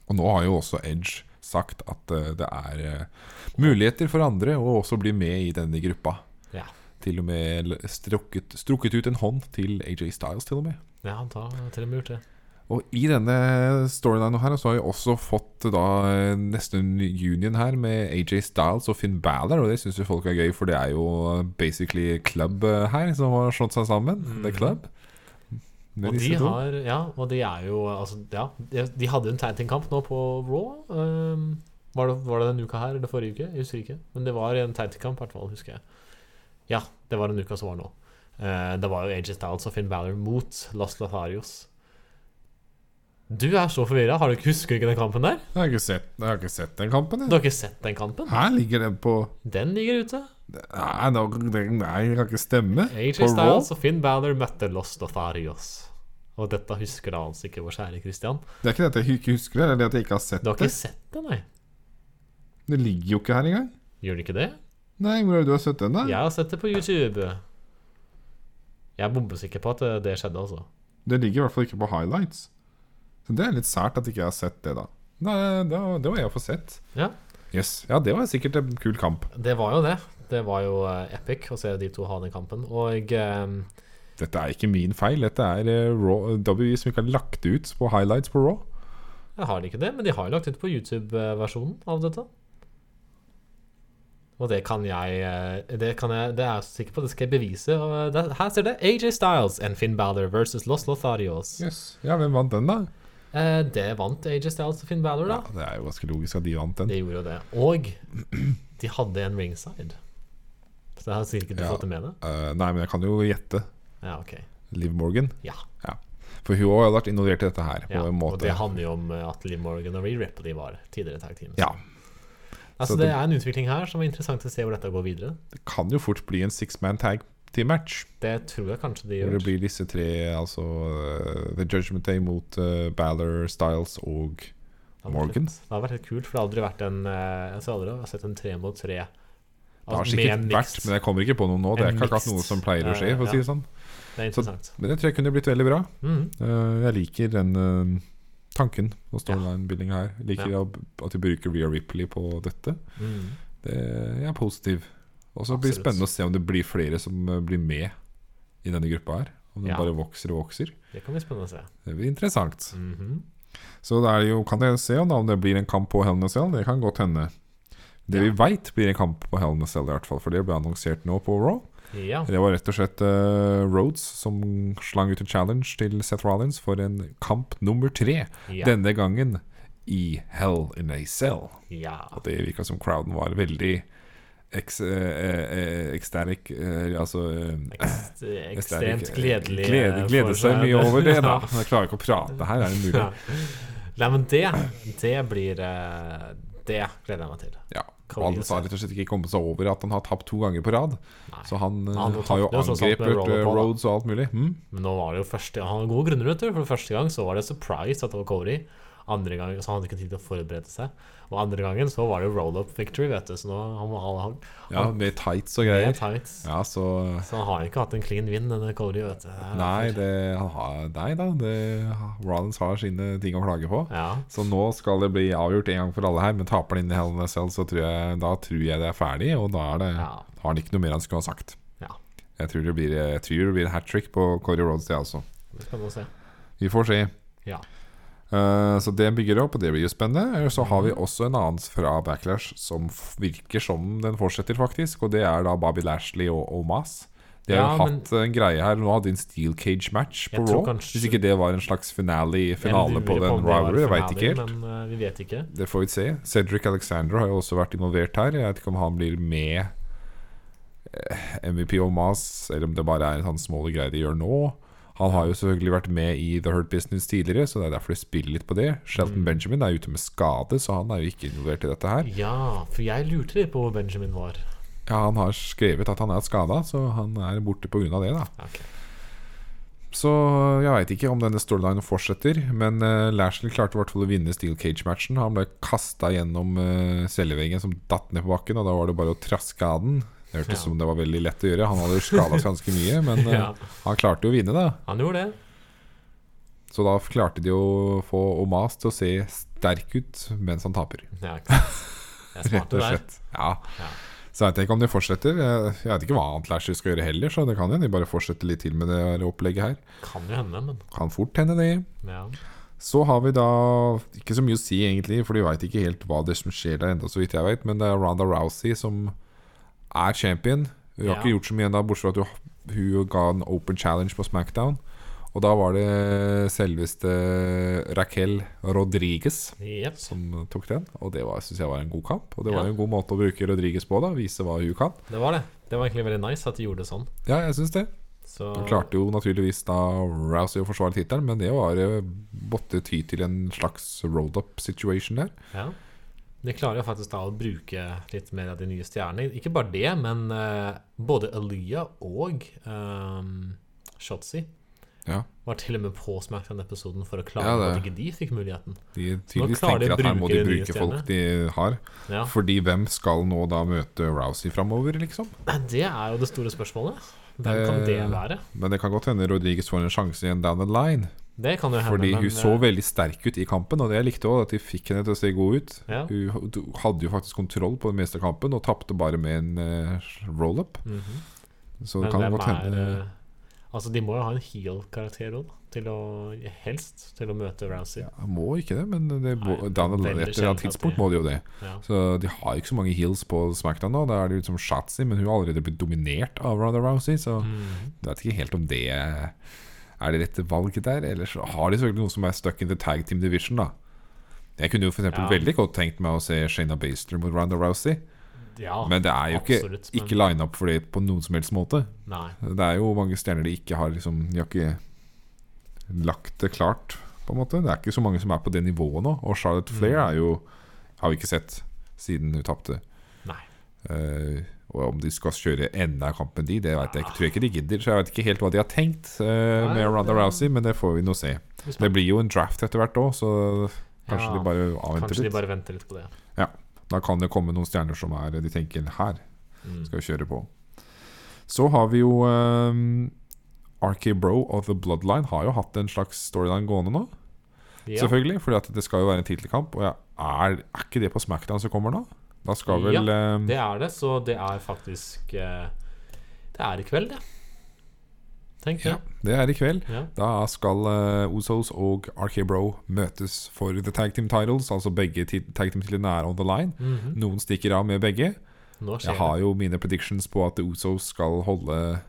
Og nå har jo også Edge sagt at eh, det er eh, muligheter for andre å også bli med i denne gruppa. Ja. Til og med strukket, strukket ut en hånd til AJ Styles, til og med. Ja, han tar til og med gjort det. Og i denne storylinen her så har vi også fått da nesten neste union her med AJ Styles og Finn Balor, og det syns jo folk er gøy, for det er jo basically club eh, her som har slått seg sammen. The Mhm. Club. Og de har Ja, og de er jo Altså, ja. De, de hadde en tag team-kamp nå på Raw. Um, var, det, var det denne uka her eller forrige uke? Jeg husker ikke. Men det var en tag team-kamp, i hvert fall, husker jeg. Ja, det var den uka som var nå. Uh, det var jo AJ Styles og Finn Balor mot Los Lotharios. Du er så forvirra. Har du ikke Husker du ikke den kampen der? Jeg har ikke sett, jeg har ikke sett den kampen. Du Jeg. har ikke sett den kampen? Her ligger den på Den ligger ute. Nei, det- nei det kan ikke stemme. AJ? Styles og Finn Balor møtte Los Lotharios. Og dette husker da altså ikke vår kjære Christian. Det er ikke det at jeg ikke husker det, det er det at jeg ikke har sett det. Du har det. ikke sett det, nei? Det ligger jo ikke her engang. Gjør det ikke det? Nei, hvor er det du har sett den, da? Jeg har sett det på YouTube. Jeg er bombesikker på at det, det skjedde, altså. Det ligger i hvert fall ikke på highlights. Så det er litt sært at ikke jeg har sett det, da. Nei, det, det må jeg få sett. Ja. Yes. Ja, det var sikkert en kul kamp. Det var jo det. Det var jo eh, epic å se de to ha den kampen. Og eh, Dette er ikke min feil. Dette er eh, Raw, WWE som ikke har lagt ut på highlights på Raw. jeg har ikke det, men de har jo lagt ut på YouTube-versjonen av dette. Og det kan jeg Det, kan jeg, det er jeg sikker på, det skal jeg bevise. Og det, her ser det AJ Styles and Finn Balor versus Los Lotharios. Yes. Ja, hvem vant den, da? Eh, det vant AJ Styles og Finn Balor, da. Ja, det er jo ganske logisk at de vant den. De gjorde jo det. Og de hadde en ringside. Så jeg har sikkert ikke Ja. fått det med deg. Uh, nei, men jeg kan jo gjette. Ja, ok. Liv Morgan. Ja. For hun har vært involvert i dette her. På Ja, og det handler jo om eh, at Liv Morgan og Ree Ripley var tidligere tag team. Ja. Altså, det det- er en utvikling her som er interessant å se hvor dette går videre. Det kan jo fort bli en six man tag team-match. Det tror jeg kanskje de Hvor gjør. det blir disse tre, altså uh, The Judgment Day mot uh, Balor, Styles og Morgan. Det hadde vært helt kult, for det har aldri vært en Jeg tror aldri har sett en tre mot tre. Det har Altså, sikkert vært, men jeg kommer ikke på noe nå. Det er ikke akkurat noe som pleier å skje, for å si det sånn. Det interessant. Men det tror jeg kunne blitt veldig bra. Mm. Uh, jeg liker den uh, tanken og storyline-building her. Jeg liker Ja. at de bruker Rea Ripley på dette. Mm. Det, jeg er positiv. Og så blir det spennende å se om det blir flere som eh, blir med i denne gruppa her. Om den Ja. bare vokser og vokser. Det kan bli spennende å se. Det blir interessant. Mhm. Så det jo, kan jeg se om det blir en kamp på Hell in a Cell. Det kan godt hende. Det vi veit blir en kamp på Hell in a Cell, i hvert fall, for det ble annonsert nå på Raw. Ja. Det var rett og slett uh, Rhodes som slang ut en challenge til Seth Rollins for en kamp nummer tre. Ja. Denne gangen i Hell in a Cell. ja. Og det virka som crowden var veldig Ekstatic eh, eh, Altså Ekst, ekstremt gledelig. Glede, glede seg mye over det, da. (laughs) Ja. Jeg klarer ikke å prate her, er det mulig? Ja. Nei, men det, det blir Det gleder jeg meg til. Ja. Cody Han sa rett og slett ikke kommet seg over at han har tapt to ganger på rad. Nei. Så han, eh, Han har jo angrepet Roller eh, og alt mulig. Mm. Men nå var det jo første Han har gode grunner, vet du. For første gang så var det surprise at det var Cody. Andre gang så han hadde ikke tid til å forberede seg. Og andre gangen så var det jo roll-up victory, vet du. Så nå han, han, han, Ja, med tights og greier. er tight. Ja, så Så han har ikke hatt en clean win, denne Cody, vet du. Nei, det, han har, nei da. Det, Rollins har sine ting å klage på. Ja. Så nå skal det bli avgjort en gang for alle her. Men taper han inn i Hell in Cell, så tror jeg, da tror jeg det er ferdig. Og da er det, Ja. har han ikke noe mer han skulle ha sagt. ja. Jeg tror det blir, jeg tror det blir hat trick på Cody Rhodes, det altså. Det skal vi se. Vi får se. Ja. Eh, så det bygger opp, og det blir jo spennende. Eh, Så har vi også en annen fra Backlash som virker som den fortsetter, faktisk. Og det er da Bobby Lashley og, Omas. De har Ja, jo men- hatt en greie her. Nå hadde de en steel cage match på Raw. kanskje- Hvis ikke det var en slags finale, finale på den det rivalry. Jeg veit ikke helt. Men uh, vi vet ikke. Det får vi se. Cedric Alexander har jo også vært involvert her. Jeg vet ikke om han blir med eh, MVP og Mas, eller om det bare er en sånn små greie de gjør nå. Han har jo selvfølgelig vært med i The Hurt Business tidligere, så det er derfor de spiller litt på det. Shelton Mm. Benjamin er ute med skade, så han er jo ikke involvert i dette her. Ja, for jeg lurte litt på hvor Benjamin var. Ja, Han har skrevet at han er skada, så han er borte pga. det. da Okay. Så jeg veit ikke om denne storylinen fortsetter. Men uh, Lashley klarte i hvert fall å vinne Steel Cage-matchen. Han ble kasta gjennom uh, celleveggen som datt ned på bakken, og da var det bare å traske av den. Det hørtes Ja. som det var veldig lett å gjøre. Han hadde jo skada seg ganske mye, men (laughs) eh, Ja. han klarte jo å vinne, da. Han gjorde det. Så da klarte de å få Omas til å se sterk ut mens han taper. Ja, (laughs) Rett og slett. Ja. Ja. Så jeg vet ikke om de fortsetter. Jeg, vet ikke hva annet Lashley skal gjøre heller, så det kan hende de bare fortsetter litt til med det opplegget her. Kan jo hende, men Kan fort hende det. ja. Så har vi da ikke så mye å si, egentlig, for de veit ikke helt hva det som skjer der ennå, så vidt jeg vet. Men det er Ronda Rousey som er champion. Hun har Ja. ikke gjort så mye ennå, bortsett fra at hun, ga en open challenge på Smackdown. Og da var det selveste Raquel Rodriguez yep. som tok den. Og det syns jeg var en god kamp. Og det var en god måte å bruke Rodriguez på, da. Vise hva hun kan. Det var det. Det var egentlig veldig nice at de gjorde det sånn. Ja, jeg syns det. Så Hun klarte jo naturligvis da Rousey å forsvare tittelen, men det var eh, måtte ty til en slags road-up situation der. Ja. De klarer jo faktisk da å bruke litt mer av de nye stjernene. Ikke bare det, men uh, både Aliyah og um, Shotzi Ja. var til og med på Smackdown-episoden for å klare Ja, det- at ikke de fikk muligheten. De tydeligvis tenker de at her må de bruke de folk de har. Ja. Fordi hvem skal nå da møte Rousey framover, liksom? Det er jo det store spørsmålet. Hvem kan det Eh, være? Men det kan godt hende Rodriguez får en sjanse igjen down the line. Det kan jo hende. Fordi men, hun så eh, veldig sterk ut i kampen, og det jeg likte òg, at de fikk henne til å se god ut. Ja. Hun hun hadde jo faktisk kontroll på det meste av kampen, og tapte bare med en uh, roll-up. mhm. Så det Men kan godt hende er eh, Altså, de må jo ha en heel-karakter òg, til å Helst til å møte Rousey. ja, må ikke det, men det må, Nei, etter et eller annet tidspunkt de- må de jo det. Ja. Så de har ikke så mange heels på Smackdown nå. Da er det liksom Shatzy, men hun har allerede blitt dominert av Ronda Rousey, så mm. jeg vet ikke helt om det er det rette valget der. Eller så har de selvfølgelig noen som er stuck in the tag team division, da. Jeg kunne jo eksempel Ja. veldig godt tenkt meg å se Shayna Baszler mot Ronda Rousey, ja, men det er jo ikke, absolutt, men- ikke line up for det på noen som helst måte. Nei. Det er jo mange stjerner de ikke har liksom De har ikke lagt det klart, på en måte. Det er ikke så mange som er på det nivået nå. Og Charlotte Flair Mm. er jo Har vi ikke sett siden hun tapte. Nei. Og om de skal kjøre enda en kamp med de, det vet jeg ikke. Tror jeg ikke de gidder. Så jeg vet ikke helt hva de har tenkt uh, med Ronda Rousey, men det får vi nå se. Det blir jo en draft etter hvert òg, så kanskje Ja, de bare avventer Kanskje de bare venter litt på det. Da kan det komme noen stjerner som er de tenker her Mm. skal vi kjøre på. Så har vi jo um, RK Bro og The Bloodline har jo hatt en slags storyline gående nå. Ja. Selvfølgelig, at det skal jo være en tittelkamp. Og ja, er, er ikke det på Smackdown som kommer nå? Da skal vel Ja, Det er det, så det er faktisk eh, Det er i kveld, det. Tenk det. Ja, det er i kveld. Ja. Da skal uh, Usos og RK Bro møtes for the tag team titles. Altså begge tag team-titlene er on the line. Mhm. Noen stikker av med begge. Jeg har jo mine predictions på at Osos skal holde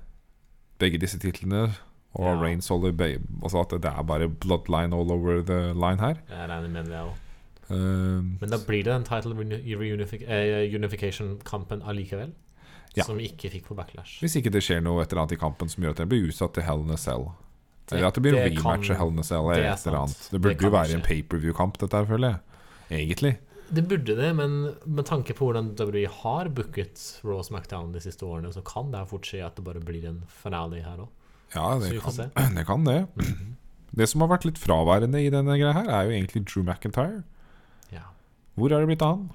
begge disse titlene. Og Ja. Reigns holder begge. Altså at det er bare bloodline all over the line her. Jeg regner med det, også òg. Um, Men da blir det den title reunification-kampen uh, unification-kampen allikevel. Ja. Som vi ikke fikk på Backlash. hvis ikke det skjer noe et eller annet i kampen som gjør at den blir utsatt til Hell in a Cell. Eller at det blir en det rematch av Hell in a Cell. det. Det Det burde det jo være en skje. pay-per-view-kamp, dette her, føler jeg. Egentlig. Det burde det, men med tanke på hvordan WWE har booket Raw Smackdown de siste årene, så kan det fort skje at det bare blir en finale her òg. Ja, (clears throat) det kan, det kan, det Mm det. Det som har vært litt fraværende i denne greia her, er jo egentlig Drew McIntyre. Hvor er det blitt av han?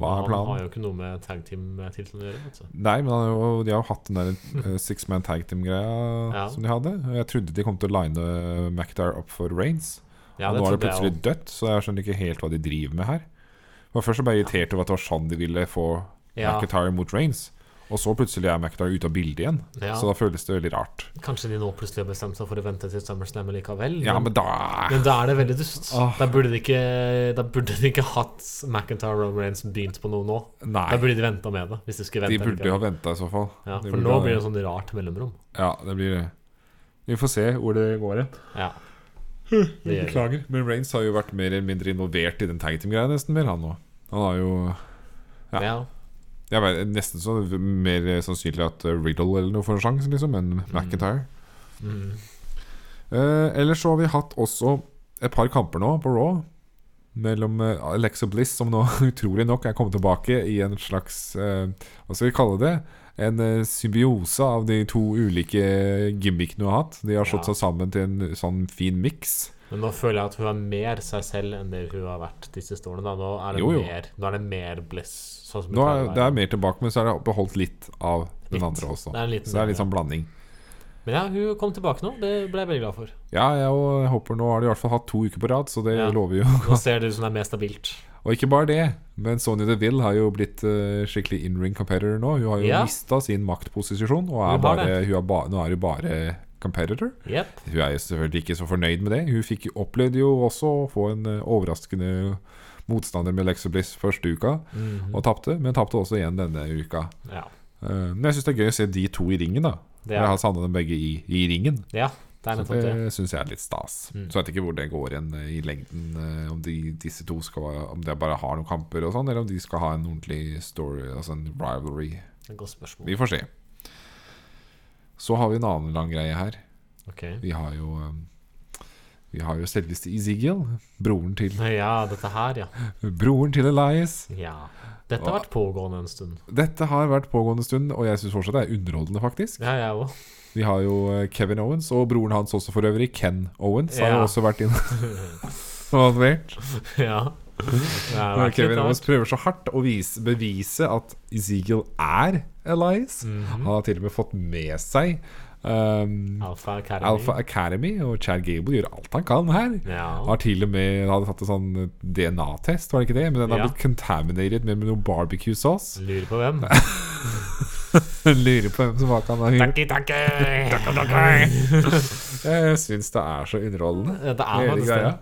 Hva er planen? han har jo ikke noe med tag team-tittelen å gjøre. Nei, men han jo, de har jo hatt den der eh, six man tag team-greia (laughs) Ja. som de hadde. Jeg trodde de kom til å line McIntyre opp for Reigns. Ja, og nå er det plutselig dødt, så jeg skjønner ikke helt hva de driver med her. For Først så ble jeg irritert over at det var sånn de ville få Ja. McIntyre mot Reigns. Og så plutselig er McIntyre ute av bildet igjen. Ja. Så da føles det veldig rart. Kanskje de nå plutselig har bestemt seg for å vente til SummerSlam likevel. Ja, men da men da er det veldig dust. Oh. Da burde de ikke Da burde de ikke hatt McIntyre og Reigns begynt på noe nå. Nei. Da burde de venta med det. Hvis de skulle De burde jo ha venta i så fall. ja, For nå ha blir det sånn rart mellomrom. Ja, det blir det. Vi får se hvor det går hen. Ja. (laughs) Beklager. Men Reigns har jo vært mer eller mindre involvert i den tag team-greia nesten mer, han nå. Han har jo Ja. Ja. Jeg vet, Nesten så mer sannsynlig at uh, Riddle eller noe får en sjanse, liksom, enn McIntyre. Mm. Eh, ellers så har vi hatt også et par kamper nå på Raw. Mellom eh, Alexa Bliss, som nå (laughs) utrolig nok er kommet tilbake i en slags eh, Hva skal vi kalle det? En eh, symbiose av de to ulike gimmickene hun har hatt. De har slått Ja. seg sammen til en sånn fin miks. Men nå føler jeg at hun er mer seg selv enn det hun har vært de siste årene. Da. Nå, er det Jo, jo. Mer, nå er det mer bliss. Sånn som Nå er, det er mer tilbake, men så er det beholdt litt av den Litt. andre også. Det er en liten Så det er litt sånn blanding. Men ja, hun kom tilbake nå. Det ble jeg veldig glad for. Ja, jeg håper nå har de i hvert fall hatt to uker på rad, så det Ja. lover jo. Nå ser det ut som det er mer stabilt. (laughs) Og ikke bare det, men Sonny DeVille har jo blitt uh, skikkelig in-ring competitor nå. Hun har jo Ja. mista sin maktposisjon, og er bare, er ba, nå er hun bare competitor. Yep. Hun er selvfølgelig ikke så fornøyd med det. Hun fikk, opplevde jo også å få en uh, overraskende motstander med Lexa Bliss første uka, Mhm. og tapte, men tapte også igjen denne uka. Ja. Uh, men jeg syns det er gøy å se de to i ringen, da. Det Jeg er, har savna dem begge i, i ringen. ja, det er Så det. syns jeg er litt stas. Mm. Så jeg vet ikke hvor det går igjen eh, i lengden. eh, Om de, disse to skal Om de bare har noen kamper og sånn, eller om de skal ha en ordentlig story, altså en rivalry. Er. Vi får se. Så har vi en annen lang greie her. Okay. Vi har jo eh, Vi har jo selveste Ezekiel. Broren til Ja, dette her, ja. Broren til Elias. ja. Dette har vært pågående en stund. Dette har vært pågående en stund, og jeg syns fortsatt det er underholdende, faktisk. Ja, jeg også. Vi har jo eh, Kevin Owens, og broren hans også for øvrig, Ken Owens, har jo også vært involvert. (laughs) (laughs) ja. Vært Kevin Owens prøver så hardt å vise, bevise at Ezekiel er Elias. Mhm. Han har til og med fått med seg um, Alpha Academy. Alpha Academy, og Chad Gable gjør alt han kan her. Ja. Har til og med hadde tatt en sånn DNA-test, var det ikke det? Men den har Ja. blitt contaminated med, med noe barbecue sauce. Lurer på hvem. (laughs) Lurer på hvem som kan ha Takki, takki! (laughs) Jeg syns det er så underholdende. Ja, Det er faktisk det.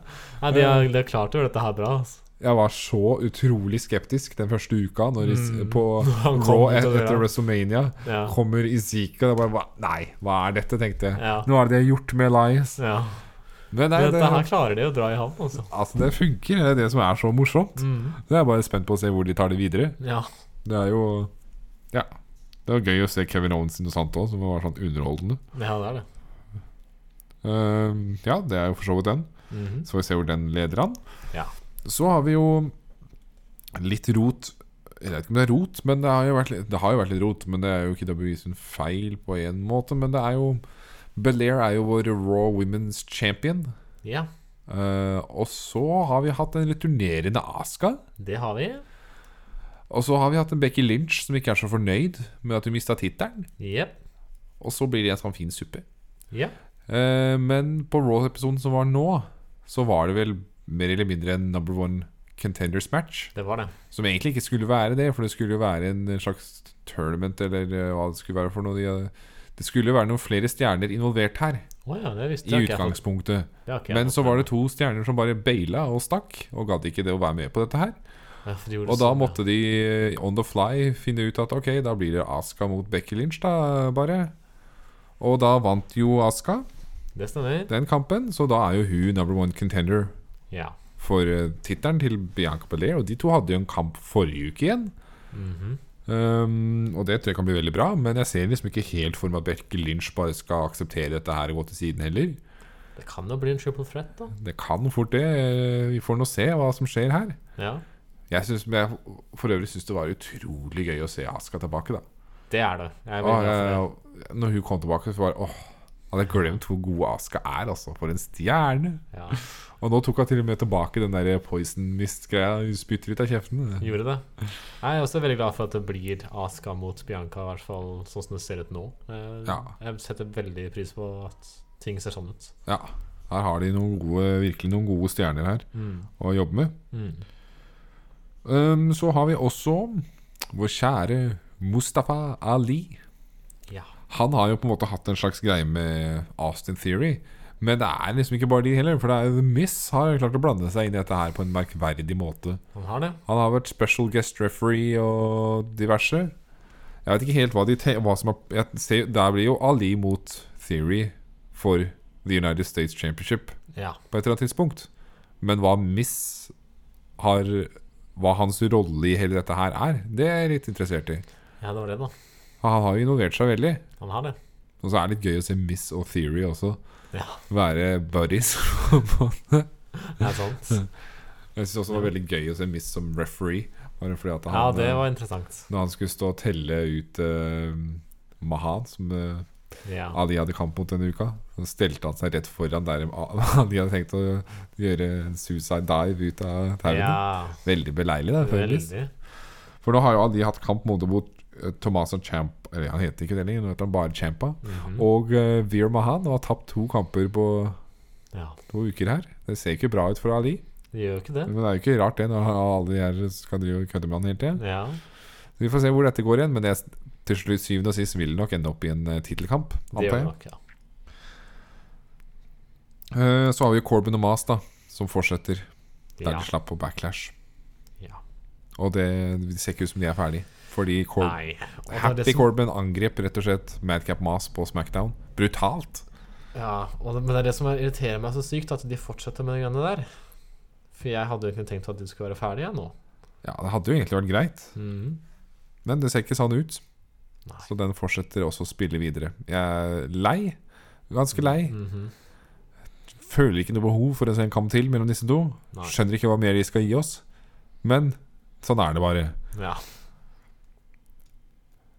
Ja, de, har, de har klart å gjøre dette her bra. Altså. Jeg var så utrolig skeptisk den første uka når Is- Mm. på (laughs) Raw ut etter. WrestleMania. Ja. Kommer Izika. og bare Nei, hva er dette, tenkte jeg. Ja. Nå er det de har gjort med Elias. ja. Men nei, Dette det, her klarer de å dra i havn, altså. altså, det funker. Det er det som er så morsomt. Mm. Jeg er bare spent på å se hvor de tar det videre. Ja. Det er jo Ja. Det var gøy å se Kevin Owens og sånt òg, som var sånn underholdende. ja, det er det. Uh, ja, det er jo for så vidt den. Mhm. Så får vi se hvor den leder an. Ja. Så har vi jo litt rot Jeg vet ikke om det er rot, men det har jo vært, litt- det har jo vært litt rot. Men det er jo ikke WWE en feil på en måte. Men det er jo Belair er jo vår Raw Women's Champion. Ja, Uh, og så har vi hatt en returnerende Aska. det har vi. Og så har vi hatt en Becky Lynch som ikke er så fornøyd med at hun mista tittelen. Yep. Og så blir det en sånn fin suppe. Yep. Uh, men på Raw-episoden som var nå, så var det vel mer eller mindre en number one contenders match. Det var det. Som egentlig ikke skulle være det, for det skulle jo være en slags tournament, eller eh, hva det skulle være for noe. De, Det skulle jo være noen flere stjerner involvert her, Oh ja, det visste i utgangspunktet. Men så var det to stjerner som bare baila og stakk, og gadd ikke det å være med på dette her. Ja, de Og da sånn, ja. måtte de eh, on the fly finne ut at ok, da blir det Aska mot Becky Lynch, da, bare. Og da vant jo Aska den kampen, så da er jo hun number one contender Ja. for uh, tittelen til Bianca Belair. Og de to hadde jo en kamp forrige uke igjen. Mhm. Um, og det tror jeg kan bli veldig bra, men jeg ser liksom ikke helt for meg at Berke Lynch bare skal akseptere dette her og gå til siden heller. Det kan jo bli en triple threat, da. Det kan fort det. Eh, Vi får nå se hva som skjer her. Ja. Jeg synes, jeg for øvrig syns det var utrolig gøy å se Aska tilbake, da. Det er det. Jeg er veldig glad jeg, når hun kom tilbake, så var det åh Hadde jeg glemt hvor god Aska er, altså. For en stjerne. Ja. Og nå tok hun til og med tilbake den der poison mist-greia hun spytter ut av kjeften. Gjorde det. Jeg er også veldig glad for at det blir Aska mot Bianca, i hvert fall sånn som det ser ut nå. Jeg, Ja. Jeg setter veldig pris på at ting ser sånn ut. Ja, her har de noen gode, virkelig noen gode stjerner her Mm. å jobbe med. Mm. Um, så har vi også vår kjære Mustafa Ali. Han har jo på en måte hatt en slags greie med Austin Theory. Men det er liksom ikke bare de heller. For det er The Miss har jo klart å blande seg inn i dette her på en merkverdig måte. Han har det. Han har vært special guest referee og diverse. Jeg vet ikke helt hva de hva som er, ser, Der blir jo Ali mot Theory for The United States Championship Ja. på et eller annet tidspunkt. Men hva Miss har Hva hans rolle i hele dette her er, det er jeg litt interessert i. ja, det var det, da. Han har jo involvert seg veldig. Han har det. Og så er det litt gøy å se Miss og Theory også Ja, være buddies. (laughs) det er sant. jeg syns også det var veldig gøy å se Miss som referee. Bare fordi at han, Ja, det var interessant. Når han skulle stå og telle ut uh, Mahan, som uh, Ja. Ali hadde kamp mot denne uka, så stelte han seg rett foran der Ali (laughs) hadde tenkt å gjøre en suicide dive ut av tauene. ja. Veldig beleilig, da. For nå har jo Ali hatt kamp mot, mot uh, Tommaso Champ Eller han heter ikke det lenger, nå heter han bare Champa. Mhm. Og uh, Veer Mahan og har tapt to kamper på Ja, to uker her. Det ser ikke bra ut for Ali. det gjør ikke det. Men det er jo ikke rart det, når alle de her skal drive og kødde med han hele tiden. Ja. Vi får se hvor dette går igjen, men det til slutt syvende og sist vil det nok ende opp i en uh, tittelkamp, ja. Uh, så har vi Corbin og Mas, da, som fortsetter der de slapp på backlash. ja. Og det, det ser ikke ut som de er ferdig. Fordi Cor Nei. Happy som- Corbin angrep rett og slett Madcap Mas på Smackdown. Brutalt. Ja, det, men det er det som irriterer meg så sykt, at de fortsetter med de greiene der. For jeg hadde jo egentlig tenkt at de skulle være ferdige nå. Ja, det hadde jo egentlig vært greit, Mm. men det ser ikke sånn ut. Nei. Så den fortsetter også å spille videre. Jeg er lei. Ganske lei. Mhm. Føler ikke noe behov for å se en kamp til mellom disse to. Nei. Skjønner ikke hva mer de skal gi oss. Men sånn er det bare. Ja.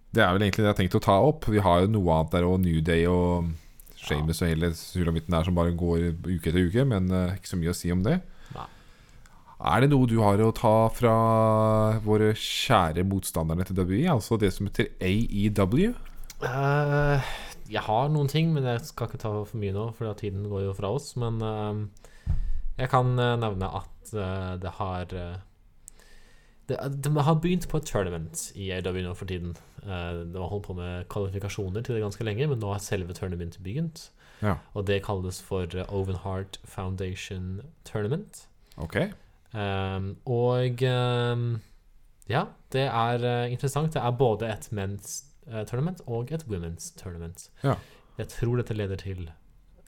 Det er vel egentlig det jeg har tenkt å ta opp. Vi har jo noe annet der, og New Day og Shames og hele sulamitten her som bare går uke etter uke, men uh, ikke så mye å si om det. Nei. Er det noe du har å ta fra våre kjære motstanderne til WI, altså det som heter AEW? Uh, jeg har noen ting, men jeg skal ikke ta for mye nå, for tiden går jo fra oss. Men uh, jeg kan eh, nevne at eh, det har eh, det, De har begynt på et tournament i AW nå for tiden. Uh, de har holdt på med kvalifikasjoner til det ganske lenge, men nå har selve tournamentet begynt. Ja, Og det kalles for Oven Heart Foundation Tournament. ok. Um, og um, ja, det er eh, interessant. Det er både et men's eh, tournament og et women's tournament. Ja. Jeg tror dette leder til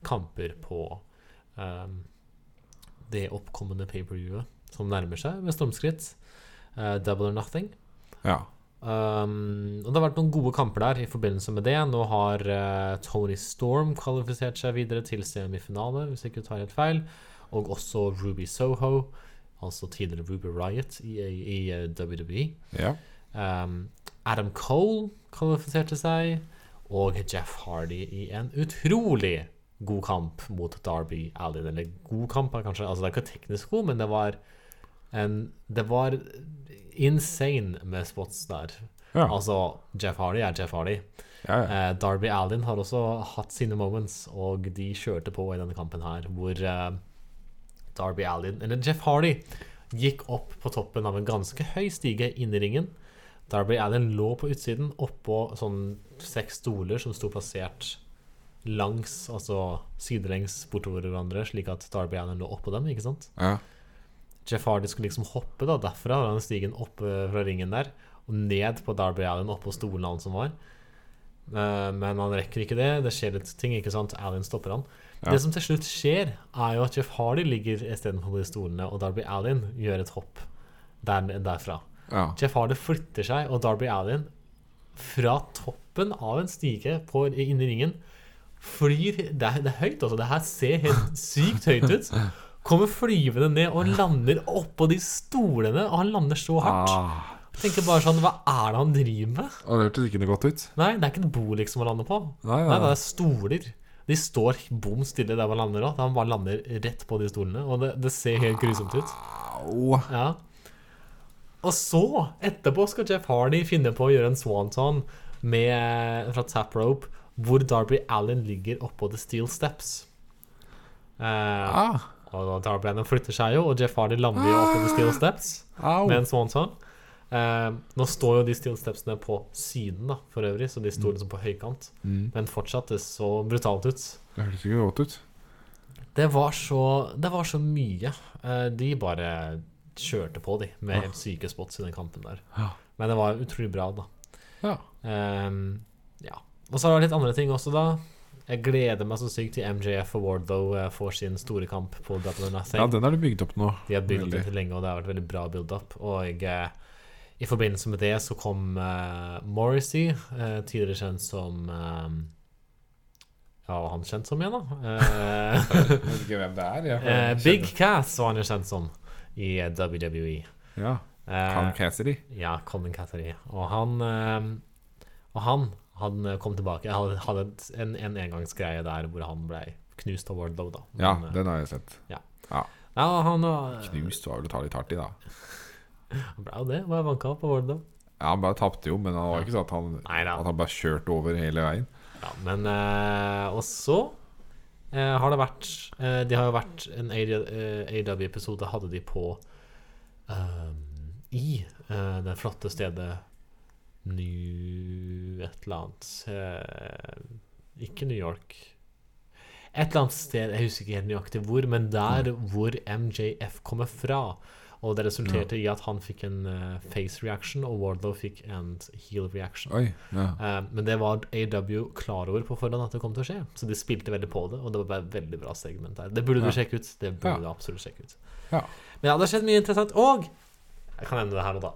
kamper på um, det oppkommende paperviewet som nærmer seg med stormskritt. Eh, double or nothing. Ja. Um, og det har vært noen gode kamper der i forbindelse med det. Nå har uh, Tony Storm kvalifisert seg videre til semifinale, hvis jeg ikke tar helt feil. Og også Ruby Soho. altså tidligere Ruby Riot i, i, i eh, WWE. Ja. Um, Adam Cole kvalifiserte seg, og Jeff Hardy i en utrolig god kamp mot Darby Alley. Eller god kamp, kanskje. Altså, det er ikke teknisk god, men det var en Det var insane med spots der. Ja. Altså, Jeff Hardy er Jeff Hardy. ja, ja. Eh, Darby Allin har også hatt sine moments, og de kjørte på i denne kampen her, hvor eh, Darby Allin, eller Jeff Hardy, gikk opp på toppen av en ganske høy stige inn i ringen. Darby Allin lå på utsiden oppå sånn seks stoler som sto plassert langs, altså sidelengs bortover hverandre, slik at Darby Allin lå oppå dem, ikke sant? ja. Jeff Hardy skulle liksom hoppe da derfra, fra den stigen opp eh, fra ringen der, og ned på Darby Allin, oppå stolen han som var. Eh, men han rekker ikke det. Det skjer litt ting, ikke sant? Allin stopper han. Ja. Det som til slutt skjer, er jo at Jeff Hardy ligger istedenfor på de stolene, og Darby Allin gjør et hopp der, derfra. ja. Jeff Hardy flytter seg, og Darby Allin fra toppen av en stige på, inni ringen flyr Det er, det er høyt, altså. Det her ser helt sykt høyt ut. (laughs) Kommer flyvende ned og lander oppå de stolene, og han lander så hardt. Ah. Tenker bare sånn, Hva er det han driver med? Det hørtes ikke noe godt ut. Nei, det er ikke et bo liksom å lande på. Nei, ja. nei, det er stoler. De står bom stille der man lander òg. Han bare lander rett på de stolene. Og det, det ser helt grusomt ut. Ja. Og så, etterpå, skal Jeff Hardy finne på å gjøre en swanton med, fra tap rope, hvor Darby Allen ligger oppå The Steel Steps. Uh, Ah. Og Darby Brennan flytter seg jo, og Jeff Hardy lander jo oppe The Steel Steps Au. med en swanton. Eh, nå står jo de steel stepsene på siden, da, for øvrig, så de står liksom på høykant. Mm. Men fortsatt, det så brutalt ut. Det hørtes ikke godt ut. Det var så, det var så mye. Eh, de bare kjørte på, de, med helt syke spots i den kampen der. Ja. Men det var utrolig bra, da. Ja. Eh, ja. Og så er det litt andre ting også, da. Jeg gleder meg så sykt til MJF og though eh, får sin store kamp på Double or Nothing. ja, den har du bygd opp nå. De har bygd opp det lenge, og det har vært veldig bra build-up. Og eh, i forbindelse med det så kom eh, Morrissey, eh, tidligere kjent som eh, Ja, var han kjent som igjen, da? (laughs) Eh, Jeg vet ikke hvem det er. Jeg Big Cass var han jo kjent som i WWE. Ja. Colin Cassidy. ja, Colin Cassidy. Og han Og han, han eh, kom tilbake. Jeg hadde, en, en engangsgreie der hvor han ble knust av Wardlow, da. Ja, Men, ja, den har jeg sett. ja, han, eh, Knust var vel å ta litt hardt i, da. (laughs) han ble jo det. Var vanka på Wardlow. Ja, Han bare tapte jo, men det var ikke sånn at han, Nei, at han bare kjørte over hele veien. Ja, men eh, Og så eh, har det vært eh, De har jo vært En AW-episode hadde de på eh, I eh, det flotte stedet New Et eller annet eh, Ikke New York. Et eller annet sted, jeg husker ikke helt nøyaktig hvor, men der hvor MJF kommer fra. Og det resulterte i at han fikk en uh, face reaction, og Wardlow fikk en heel reaction. Oi, ja. uh, men det var AW klar over på forhånd at det kom til å skje. Så de spilte veldig på det, og det var bare et veldig bra segment der. Det burde Ja. du sjekke ut. Det burde Ja. du absolutt sjekke ut. Ja. Men ja, det har skjedd mye interessant. Og jeg kan ende det her og da.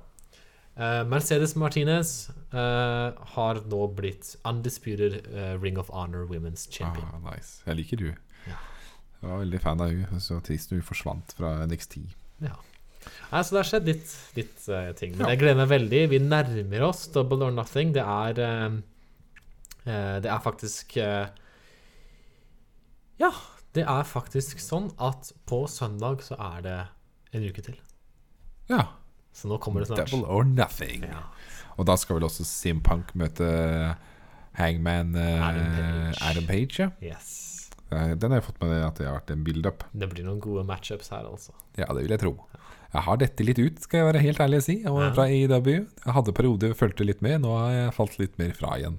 Eh, Mercedes Martinez eh, har nå blitt undisputed eh, Ring of Honor Women's Champion. Ah, nice. Jeg liker du. Ja. Jeg var veldig fan av hun Så trist hun forsvant fra NXT. Ja. Nei, så det har skjedd litt, litt uh, ting. Men Ja. jeg gleder meg veldig. Vi nærmer oss Double or Nothing. Det er uh, uh, Det er faktisk Ja, det er faktisk sånn at på søndag så er det en uke til. Ja. Så nå kommer det snart. Double or nothing. Ja. Og da skal vel også Simpunk møte Hangman uh, Adam Page. Adam Page ja. Yes. Eh, Den har jeg fått med at det har vært en build-up. Det blir noen gode matchups her, altså. Ja, det vil jeg tro. Jeg har dette litt ut, skal jeg være helt ærlig å si, og Ja. fra EIW. Jeg hadde perioder og fulgte litt med, nå har jeg falt litt mer fra igjen.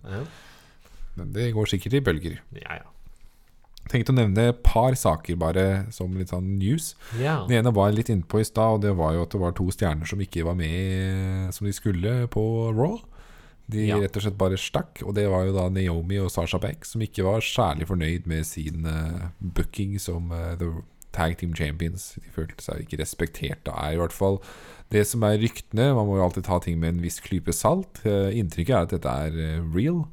Men det går sikkert i bølger. ja. ja. Tenkte å nevne et par saker bare som litt sånn news. ja. Den ene var jeg litt innpå i stad, og det var jo at det var to stjerner som ikke var med som de skulle på Raw. De Ja. rett og slett bare stakk, og det var jo da Naomi og Sasha Beck, som ikke var særlig fornøyd med sin uh, booking som uh, The Tag Team Champions. De følte seg ikke respektert. Er i hvert fall det som er ryktene. Man må jo alltid ta ting med en viss klype salt. Uh, inntrykket er at dette er real,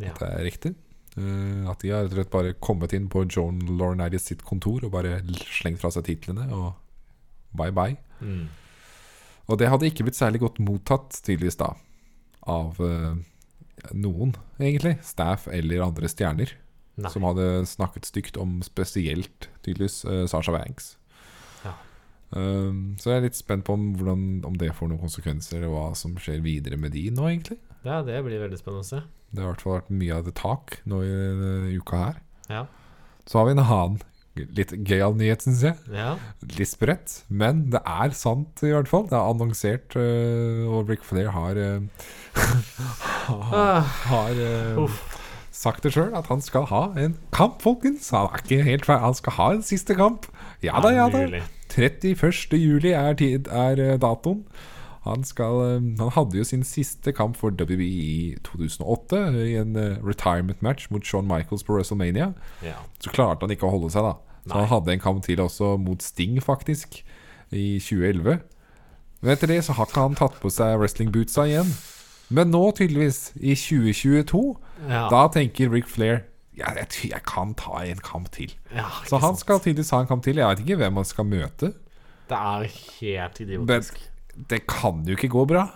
ja. at det er riktig. Eh, at de har rett og slett bare kommet inn på John Laurinaitis sitt kontor og bare slengt fra seg titlene og bye bye. Mm. Og det hadde ikke blitt særlig godt mottatt, tydeligvis da, av uh, noen, egentlig. Staff eller andre stjerner. Nei. Som hadde snakket stygt om spesielt, tydeligvis, uh, Sasha Banks. Ja. Um, så jeg er litt spent på om, hvordan, om det får noen konsekvenser, og hva som skjer videre med de nå, egentlig. Ja, det blir veldig spennende å se. Det har i hvert fall vært mye av det tak nå i denne uka her. Ja. Så har vi en annen litt gøyal nyhet, syns jeg. ja. Litt spredt, men det er sant, i hvert fall. Det er annonsert, uh, og Brick Flair har (laughs) uh, Ah, Har uh, sagt det sjøl, at han skal ha en kamp, folkens. Han er ikke helt ferdig. Han skal ha en siste kamp. Ja da, ja da. 31. juli er, tid, er datoen. Han, skal, øh, han hadde jo sin siste kamp for WB i 2008, i en øh, retirement match mot Shawn Michaels på WrestleMania. Ja. Så klarte han ikke å holde seg, da. Så Nei. han hadde en kamp til også mot Sting, faktisk, i 2011. Men etter det så har ikke han tatt på seg wrestling-bootsa igjen. Men nå, tydeligvis, i 2022, Ja. da tenker Rick Flair ja, jeg, jeg kan ta en kamp til. ja, Så han sant. skal tydeligvis ha en kamp til. Jeg vet ikke hvem han skal møte. Det er helt idiotisk. Det kan jo ikke gå bra.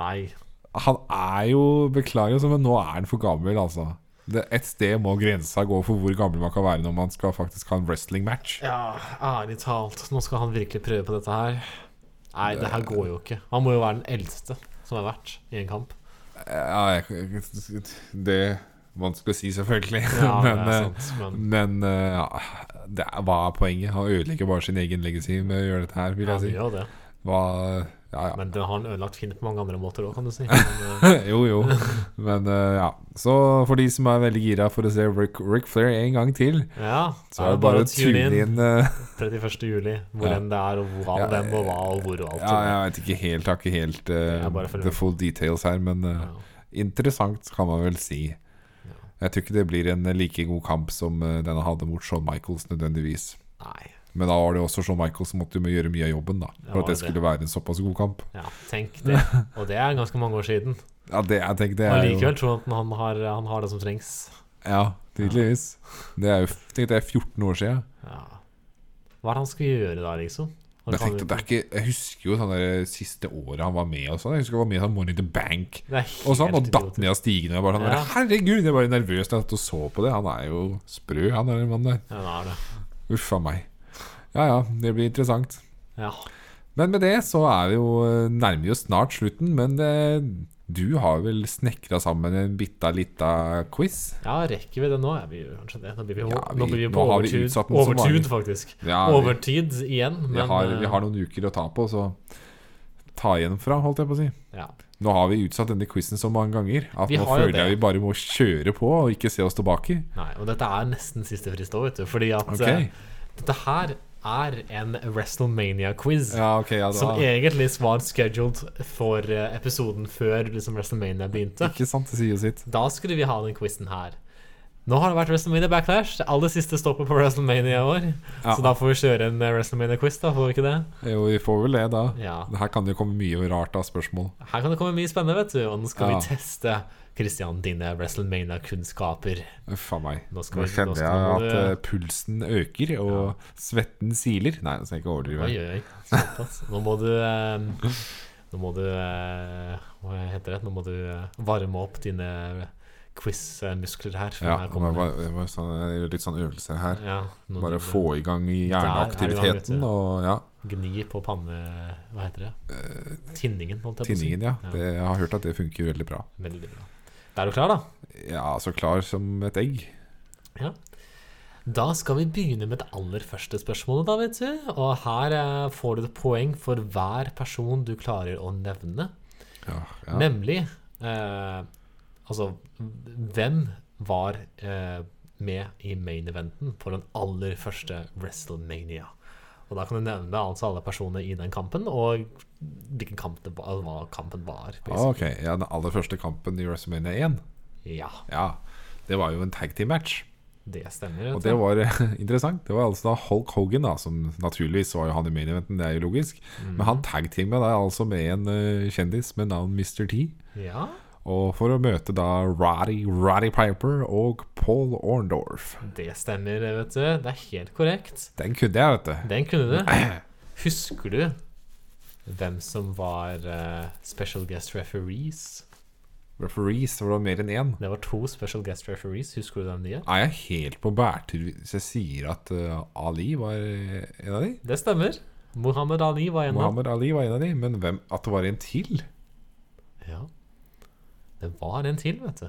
Nei. Han er jo Beklager, altså, men nå er han for gammel, altså. Det, et sted må grensa gå for hvor gammel man kan være når man skal faktisk ha en wrestling-match. Ja, ærlig talt. Nå skal han virkelig prøve på dette her. Nei, det her går jo ikke. Han må jo være den eldste som har vært i en kamp. Ja, det er vanskelig å si, selvfølgelig. Ja, det men er eh, sant. Men men eh, ja, det er, hva er poenget? Han ødelegger bare sin egen legacy med å gjøre dette her, vil ja, jeg ja, si. gjør det. Hva, ja, ja. Men det har han ødelagt fint på mange andre måter òg, kan du si. (laughs) Men, eh, jo, jo. Men uh, ja. Så for de som er veldig gira for å se Rick, Rick Flair en gang til, ja, så er det bare å tune inn. eh, (laughs) 31. juli. Hvor enn det er, og hva, Ja, hvem og hva og hvor og alt. ja, jeg vet ikke helt, har ikke helt følger the full details her, men interessant kan man vel si. Jeg tror ikke det blir en like god kamp som den han hadde mot Shawn Michaels, nødvendigvis. Nei. Men da var det også Shawn Michael som måtte gjøre mye av jobben, da. For at det det. skulle være en såpass god kamp. Ja, tenk det. Og det er ganske mange år siden. Ja, det, jeg tenker det er jo likevel tror at han har, han har det som trengs. Ja, tydeligvis. Det er jo tenk, det er 14 år siden. Ja. Hva er det han skal gjøre da, liksom? Han Jeg, tenkte, det ikke, jeg husker jo sånn siste året han var med og sånn. Jeg husker han var med sånn Morning the Bank Og så han og datt ned av stigen. Og bare sånn, Ja. Herregud, jeg var nervøs da jeg satt og så på det. Han er jo sprø, han der mannen der. Ja. Uff a meg. Ja ja, det blir interessant. Ja. Men med det så er vi jo eh, nærmer oss snart slutten. Men eh, du har vel snekra sammen en bitta lita quiz? ja, rekker vi det nå? Ja, vi gjør kanskje det. Nå blir vi, Ja, nå blir vi på vi overtid, overtid faktisk. Ja, vi, Overtid igjen, vi, men har, eh, vi har noen uker å ta på, så ta igjen fra, holdt jeg på å si. ja. Nå har vi utsatt denne quizen så mange ganger at Vi nå føler det. jeg vi bare må kjøre på og ikke se oss tilbake. Nei, og dette er nesten siste frist òg, vet du. Fordi at okay. uh, dette her er en WrestleMania-quiz. ja, okay, ja Som egentlig var scheduled for eh, episoden før liksom WrestleMania begynte. Ikke sant, det sier jo sitt. Da skulle vi ha den quizen her. Nå har det vært WrestleMania Backlash. Det aller siste stoppet på WrestleMania i år. Ja. Så da får vi kjøre en eh, WrestleMania-quiz, da. Får vi ikke det? Jo, vi får vel det, da. Her kan det jo komme mye rart av spørsmål. Her kan det komme mye spennende, vet du. Og nå skal vi teste Christian dine WrestleMania-kunnskaper. A meg. Nå Nå kjenner jeg at eh, pulsen øker, og svetten siler. Nei, jeg skal ikke overdrive. Oi, oi. Såpass. Nå må du eh, Nå må du eh, Hva heter det? Nå må du varme opp dine quiz-muskler her. Ja, her det kommer- var, det var sånn, litt sånn øvelse her. ja, Bare få i gang i Der er hjerneaktiviteten og ja, Gni på panne... Hva heter det? Tinningen, holdt jeg på å si. tinningen, ja. Ja. Det, jeg har hørt at det funker veldig bra. Veldig bra. Er du klar, da? Ja, så klar som et egg. Da skal vi begynne med det aller første spørsmålet, da, vet du. Og her eh, får du et poeng for hver person du klarer å nevne. Ja, ja. Nemlig eh, Altså, hvem var eh, med i main eventen på den aller første WrestleMania? Og da kan du nevne altså alle personene i den kampen, og hvilken kamp det var, hva kampen var. Ah, ok, ja, Den aller første kampen i WrestleMania 1, Ja, ja, det var jo en tag team match. det stemmer. Og det var eh, (laughs) interessant. Det var altså da Hulk Hogan, da som naturligvis var jo han i main eventen, det er jo logisk. Mm. Men han tag teamet da altså med en uh, kjendis med navn Mr. T. Ja, Og for å møte da Roddy, Roddy Piper og Paul Orndorff. det stemmer, vet du. Det er helt korrekt. Den kunne jeg, vet du. Den kunne du. (clears throat) Husker du hvem som var uh, special guest referees. Referees, Var det mer enn én. Det var to special guest referees. Husker du hvem de er? Er jeg helt på bærtur hvis jeg sier at uh, Ali var eh, en av de? Det stemmer. Mohammed Ali var en av Ali var en av de, men hvem, at det var en til? Ja. Det var en til, vet du.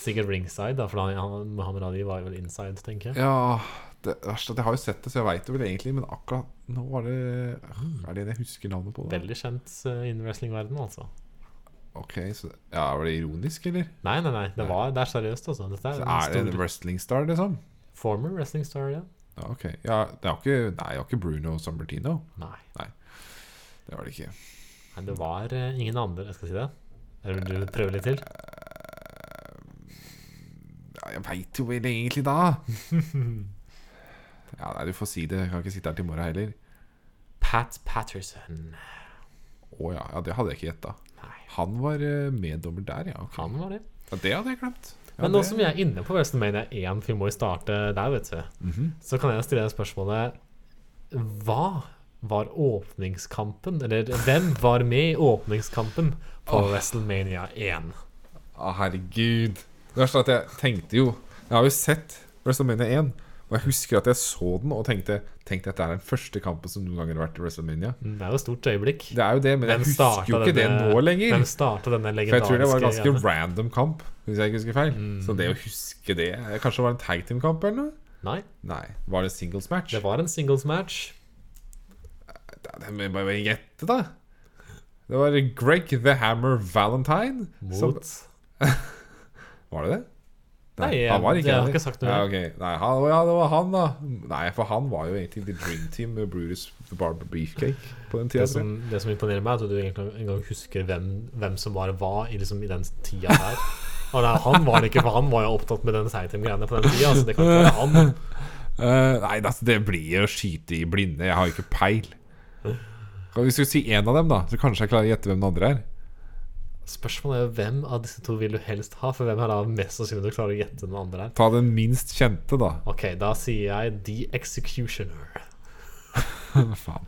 Sikkert ringside, da, for han, Muhammad Ali var vel inside, tenker jeg. Ja det verste er at Jeg har jo sett det, så jeg veit det vel egentlig, men akkurat nå var det Er det en jeg husker navnet på? Da? Veldig kjent uh, innen wrestlingverdenen, altså. Ok, så Ja, Var det ironisk, eller? Nei, nei, nei. Det, var, det er seriøst, altså. Er Så en er det en wrestlingstar, liksom? former wrestling star, ja. Ja, ok. Ja, det var ikke, nei, det var ikke Bruno Sambertino. Nei. Det var det ikke. nei det var eh, ingen andre, jeg skal si det. Vil du prøve litt til? Ja, jeg veit jo vel egentlig da. (laughs) Ja, nei, Du får si det. Jeg kan ikke sitte her til i morgen heller. Pat Patterson. Å ja, ja, det hadde jeg ikke gjetta. Han var eh, meddommer der, ja. Okay. han var det. ja. Det hadde jeg glemt. Ja, Men nå det- som vi er inne på WrestleMania 1, for vi må jo starte der, vet du, Mhm. så kan jeg stille deg spørsmålet Hva var åpningskampen? Eller hvem var med i åpningskampen på oh. WrestleMania 1? Å, herregud. Det verste er at jeg tenkte jo Jeg har jo sett WrestleMania 1, og jeg husker at jeg så den og tenkte Tenk dette er den første kampen som noen ganger har vært i WrestleMania. Mm, Det er jo et stort øyeblikk. Det er jo det, men jeg husker jo ikke ikke det nå lenger. Hvem starta denne For jeg tror det var en ganske greiene? random kamp, hvis jeg ikke husker feil. Mm. Så det å huske det Kanskje det var en tag team-kamp eller noe? Nei, Nei. Var det singles match? det var en singles match. Det må jeg bare gjette, da. Det var Greg the Hammer Valentine. som- Mot (laughs) Var det det? Nei, han var ikke jeg har ikke sagt noe. Ja, okay. Nei, han, ja, det var han, da. Nei, for han var jo egentlig The Dream Team med Brutus The Barber Beefcake på den tida. Det som, det som imponerer meg, er at du egentlig en gang husker hvem, hvem som var hva i, liksom, i den tida der. (laughs) Og nei, han var det ikke, for han var jo opptatt med den Seigtem-greiene på den tida. Altså, det kan ikke være han. Uh, (laughs) nei, altså, det blir jo å skyte i blinde. Jeg har jo ikke peil. Kan du sier si én av dem, da, så kanskje jeg klarer å gjette hvem den andre er. Spørsmålet er hvem av disse to vil du helst ha? For hvem er da mest sannsynlig du klarer å gjette den andre her? Ta den minst kjente, da. (laughs) Ok, da sier jeg The Executioner. Faen.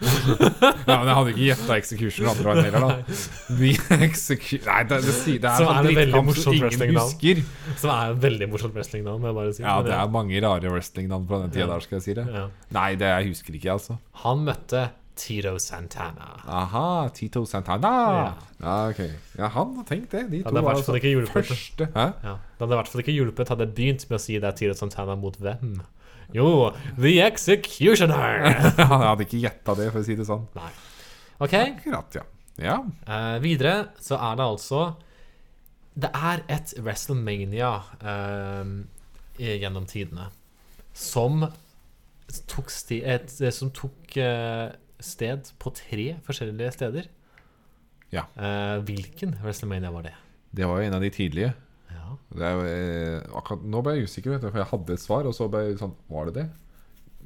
Ja, men jeg hadde ikke gjetta Execution andre veien heller, da. The Execu Nei, det, det, det er er det veldig morsomt wrestlingnavn. Som er en veldig morsomt wrestlingnavn, må jeg bare si. Ja, det er mange rare wrestlingnavn på den tida Ja. der, skal jeg si det. ja. Nei, det jeg husker ikke, altså. Han møtte Tito Santana. Aha, Tito Santana. Ja. Ja, ok. Ja, han har tenkt det. De to var altså første Hæ? Ja. Det hadde i hvert fall ikke hjulpet hadde jeg begynt med å si det er Tito Santana mot hvem. Jo, The Executioner! (laughs) Han hadde ikke gjetta det, for å si det sånn. Nei. Ok, Akkurat, ja. Ja. Uh, videre så er det altså Det er et WrestleMania uh, i- gjennom tidene som tok, sti, et, som tok eh, sted på tre forskjellige steder. Ja. Eh, hvilken WrestleMania var det? Det var jo en av de tidlige. Ja. Det er eh, akkurat, nå ble jeg usikker, vet du, for jeg hadde et svar, og så ble jeg sånn Var det det?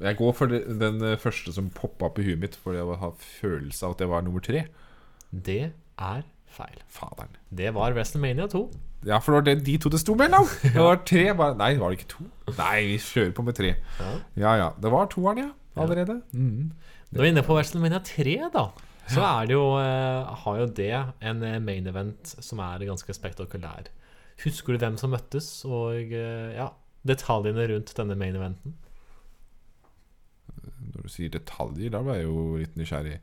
Jeg går for den eh, første som poppa opp i huet mitt, for jeg har følelse av at det var nummer tre. Det er feil. Faderen. Det var WrestleMania 2. Ja, for det var det, de to det sto mellom! (laughs) Det var tre, bare Nei, var det ikke to? Nei, vi kjører på med tre. Ja. Ja ja. Det var toeren, ja. Allerede. Mhm. Når vi er inne på WrestleMania 3, da, så er det jo, eh, har jo det en eh, main event som er ganske spektakulær. Husker du hvem som møttes, og eh, ja, detaljene rundt denne main eventen? Når du sier detaljer, da ble jeg jo litt nysgjerrig.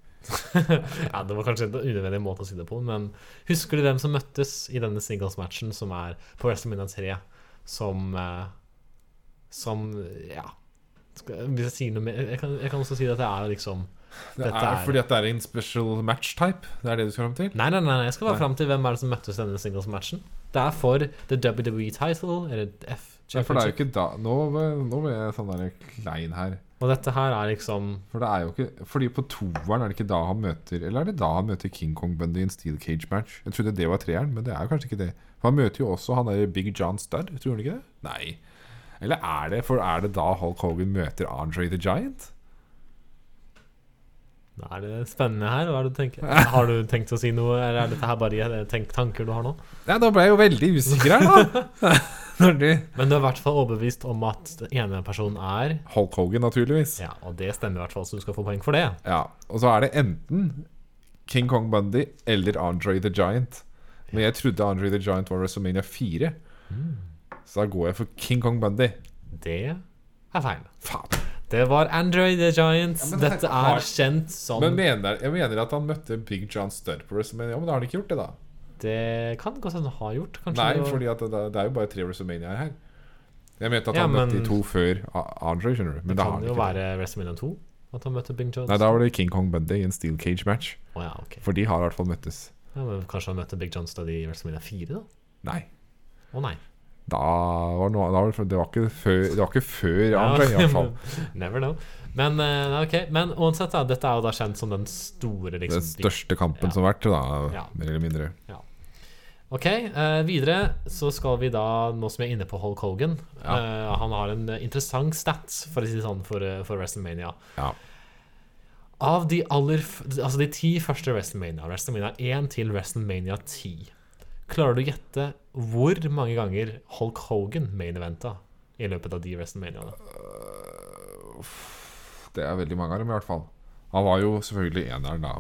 (laughs) ja, Det var kanskje en unødvendig måte å si det på, men husker du hvem som møttes i denne singles-matchen som er på WrestleMania 3, som Som Ja. Skal, hvis jeg sier noe mer jeg kan, jeg kan også si at det er liksom Det er er- fordi at det er en special match type? Det er det du skal fram til? Nei, nei, nei, jeg skal bare fram til hvem er det som møttes denne singles-matchen. Det er for the WWE title, eller F Nei, for det er jo ikke da Nå, nå ble jeg sånn der klein her. Og dette her er liksom For det er jo ikke Fordi på toeren er det ikke da han møter Eller er det da han møter King Kong Bundy i en steel cage match? Jeg trodde det var treeren, men det er jo kanskje ikke det. For han møter jo også han der Big John Studd, tror du ikke det? Nei. Eller er det For er det da Hulk Hogan møter Andre the Giant? Nå er det spennende her. Hva er det du tenker? Har du tenkt å si noe, eller er dette her bare tenk, tanker du har nå? Ja, da ble jeg jo veldig usikker her, da. (laughs) Du Men du er i hvert fall overbevist om at den ene personen er Hulk Hogan, naturligvis. Ja, og det stemmer i hvert fall, så du skal få poeng for det. Ja, Og så er det enten King Kong Bundy eller Andre the Giant. Men jeg trodde Andre the Giant var WrestleMania 4. Så da går jeg for King Kong Bundy. Det er feil. Faen. Det var Android the Giant. Ja, men det Dette er kjent som Men mener, jeg mener at han møtte Big John Studd på WrestleMania. Men da har han ikke gjort det, da. Det kan godt hende han har gjort. Kanskje Nei, for det, det er jo bare tre WrestleMania her. Jeg mente at Ja, han møtte de to før Andre, skjønner du. Men Det det kan jo være WrestleMania 2 at han møtte Big John Nei, da var det King Kong Bundy i en Steel Cage match. Oh, ja, okay. For de har i hvert fall møttes. Ja, men kanskje han møtte Big John Studd i WrestleMania 4, da? Nei. Å nei. Da var noe, da var det, var ikke før, det var ikke før Andre, ja. (laughs) Never know. Men, eh, nei, men uansett, da, dette er jo da kjent som den store Den liksom, største kampen Ja. som har vært, da, Ja. mer eller mindre. Ok, eh, videre så skal vi da, nå som jeg er inne på Hulk Hogan Ja. eh, Han har en interessant stats, for å si det sånn, for, eh, for WrestleMania. Ja. Av de aller Altså de ti første WrestleMania, WrestleMania 1 til WrestleMania 10, klarer du å gjette hvor mange ganger Hulk Hogan main eventa i løpet av de WrestleManiaene? Det er veldig mange av dem, i hvert fall. Han var jo selvfølgelig eneren da,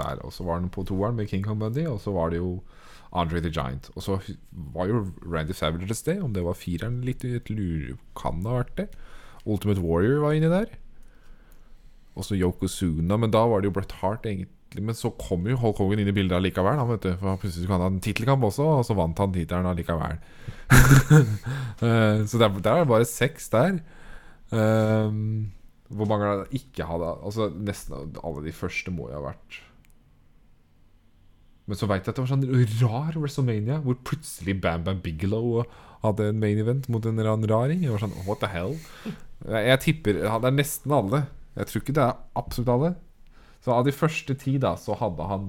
der. Og så var han på toeren med King Kong Bundy, og så var det jo Andre the Giant. Og så var jo Randy Savage et sted. Om det var fireren litt i et lur... Kan det ha vært det? Ultimate Warrior var inni der. Og så Yokozuna, men da var det jo Bret Hart, egentlig. Men så kom jo Hulk Hogan inn i bildet allikevel. Han, vet du, for plutselig skulle han ha en tittelkamp også, og så vant han tittelen allikevel. (laughs) Eh, så der, der er det bare seks der. Um, hvor mange er det ikke hadde Altså Nesten alle de første må jo ha vært Men så veit jeg at det var sånn rar WrestleMania, hvor plutselig Bam Bam Bigelow hadde en main event mot en raring. Det var sånn, what the hell? Jeg, jeg tipper Det er nesten alle. Jeg tror ikke det er absolutt alle. Så av de første ti, da, så hadde han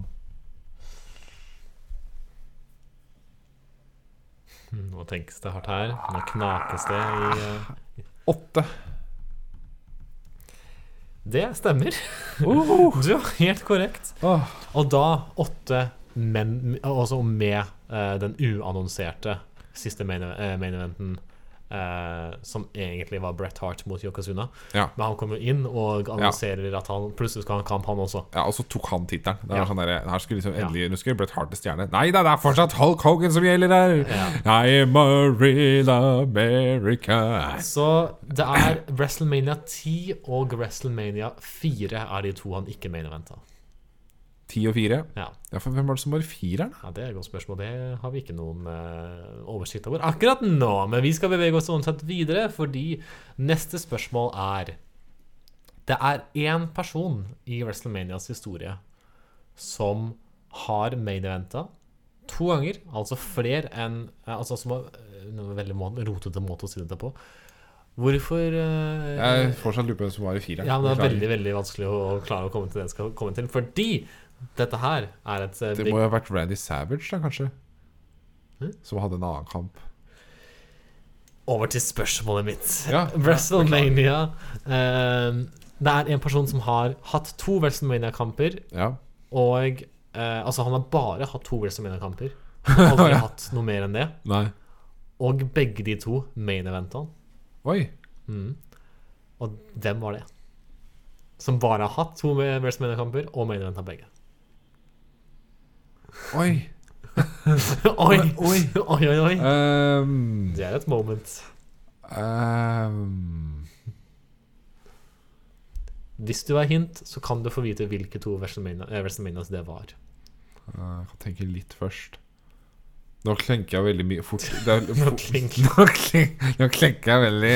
Nå tenkes det hardt her. Nå knakes det i eh, åtte. Det stemmer. Uh, (laughs) Du er helt korrekt. Oh. Og da åtte menn, altså med uh, den uannonserte siste main, uh, main eventen, eh, som egentlig var Bret Hart mot Yokozuna. Ja. Men han kommer inn og annonserer at han plutselig skal ha en kamp, han også. Ja, Og så tok han tittelen. Ja. sånn der, her skulle liksom endelig Nå skulle Bret Hart til stjerne. Nei da, det er fortsatt Hulk Hogan som gjelder! Ja. I am a real America. Så det er WrestleMania 10 og WrestleMania 4 er de to han ikke mener eventa. Ti og fire. Ja. Ja, for hvem var det som var fireren? ja, det er et godt spørsmål. Det har vi ikke noen uh, oversikt over akkurat nå. Men vi skal bevege oss uansett videre, fordi neste spørsmål er Det er én person i WrestleManias historie som har main eventa to ganger, altså flere enn eh, Altså som har eh, veldig rotete måte å si dette på. Hvorfor uh, Jeg fortsatt lurer på hvem som var i fireren. Ja, men det er veldig veldig vanskelig å å klare å komme til det jeg skal komme til. Fordi dette her er et eh, Det må jo ha vært Randy Savage, da, kanskje. Hæ? Som hadde en annen kamp. Over til spørsmålet mitt. Ja, (laughs) WrestleMania Uh, Det er en person som har hatt to WrestleMania-kamper, Ja. og uh, Altså, han har bare hatt to WrestleMania-kamper. (laughs) Han Aldri Ja. hatt noe mer enn det. Nei. Og begge de to main-eventene. Oi. Mm. Og hvem var det? Som bare har hatt to WrestleMania-kamper og main-eventa begge. (laughs) Oi. oi! Oi. oi, oi, oi. Um, Det er et moment. um, Hvis du har hint, så kan du få vite hvilke to eh, WrestleManias det var. jeg kan tenke litt først. Nå klenker jeg veldig mye fort det er, (laughs) Nå (laughs) Nå klen- nå klenker jeg veldig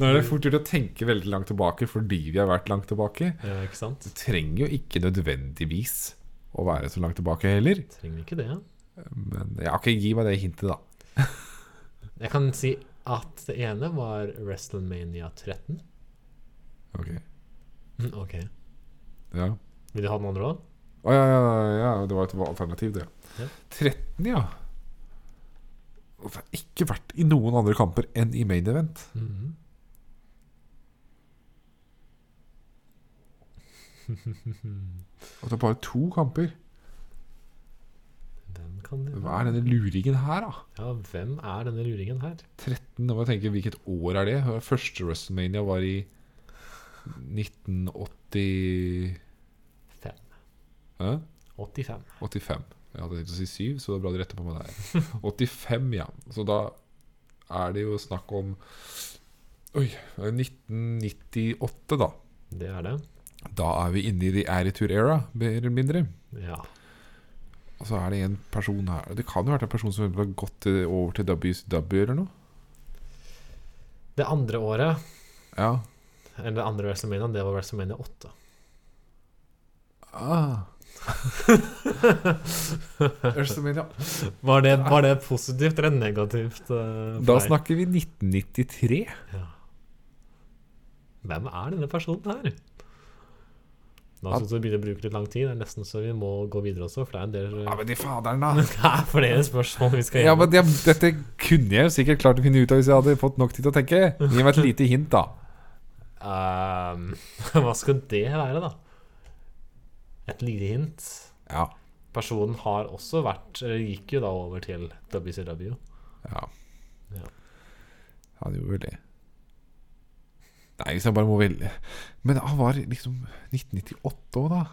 Nå er det fort gjort å tenke veldig langt tilbake fordi vi har vært langt tilbake. Ja, ikke sant? Det trenger jo ikke nødvendigvis å være så langt tilbake heller. Trenger ikke det. Men ja, ok, gi meg det hintet, da. (laughs) Jeg kan si at det ene var WrestleMania 13. Ok, Mm, Ok. ja Vil du ha den andre òg? Å ja, ja, ja, det var et alternativ, det. Ja. 13, ja. Det har ikke vært i noen andre kamper enn i main event. Mhm. (laughs) Og det er bare to kamper. Hvem kan det Hva er denne luringen her, da? Ja, hvem er denne luringen her? 13, nå må jeg tenke Hvilket år er det? Første WrestleMania var i 1985. Hæ? 85. 85. Jeg hadde tenkt å si 7, så det er bra du retter på meg der. (laughs) 85, ja. Så da er det jo snakk om Oi, 1998, da. Det er det. Da er vi inne i the attitude era, mer eller mindre. Ja. Og så er det en person her Det kan jo ha vært en person som har gått over til WCW eller noe. Det andre året, Ja. eller det andre WrestleMania, det var WrestleMania 8. Ah. (laughs) Var det, var det positivt eller negativt? Uh, Da snakker vi 1993. Ja. Hvem er denne personen her? Da syns jeg det begynner å bruke litt lang tid. Det er nesten så vi må gå videre også, for det er en del Ja, men de faderen, da. (laughs) Det er flere spørsmål vi skal Ja, men det, Dette kunne jeg jo sikkert klart å finne ut av hvis jeg hadde fått nok tid til å tenke. Gi meg et lite hint, da. Um, (laughs) hva skal det være, da? Et lite hint. Ja. Personen har også vært Eller gikk jo da over til WCW. Ja. Ja. Han gjorde vel det. Nei, hvis jeg bare må velge Men han var liksom 1998 òg, da.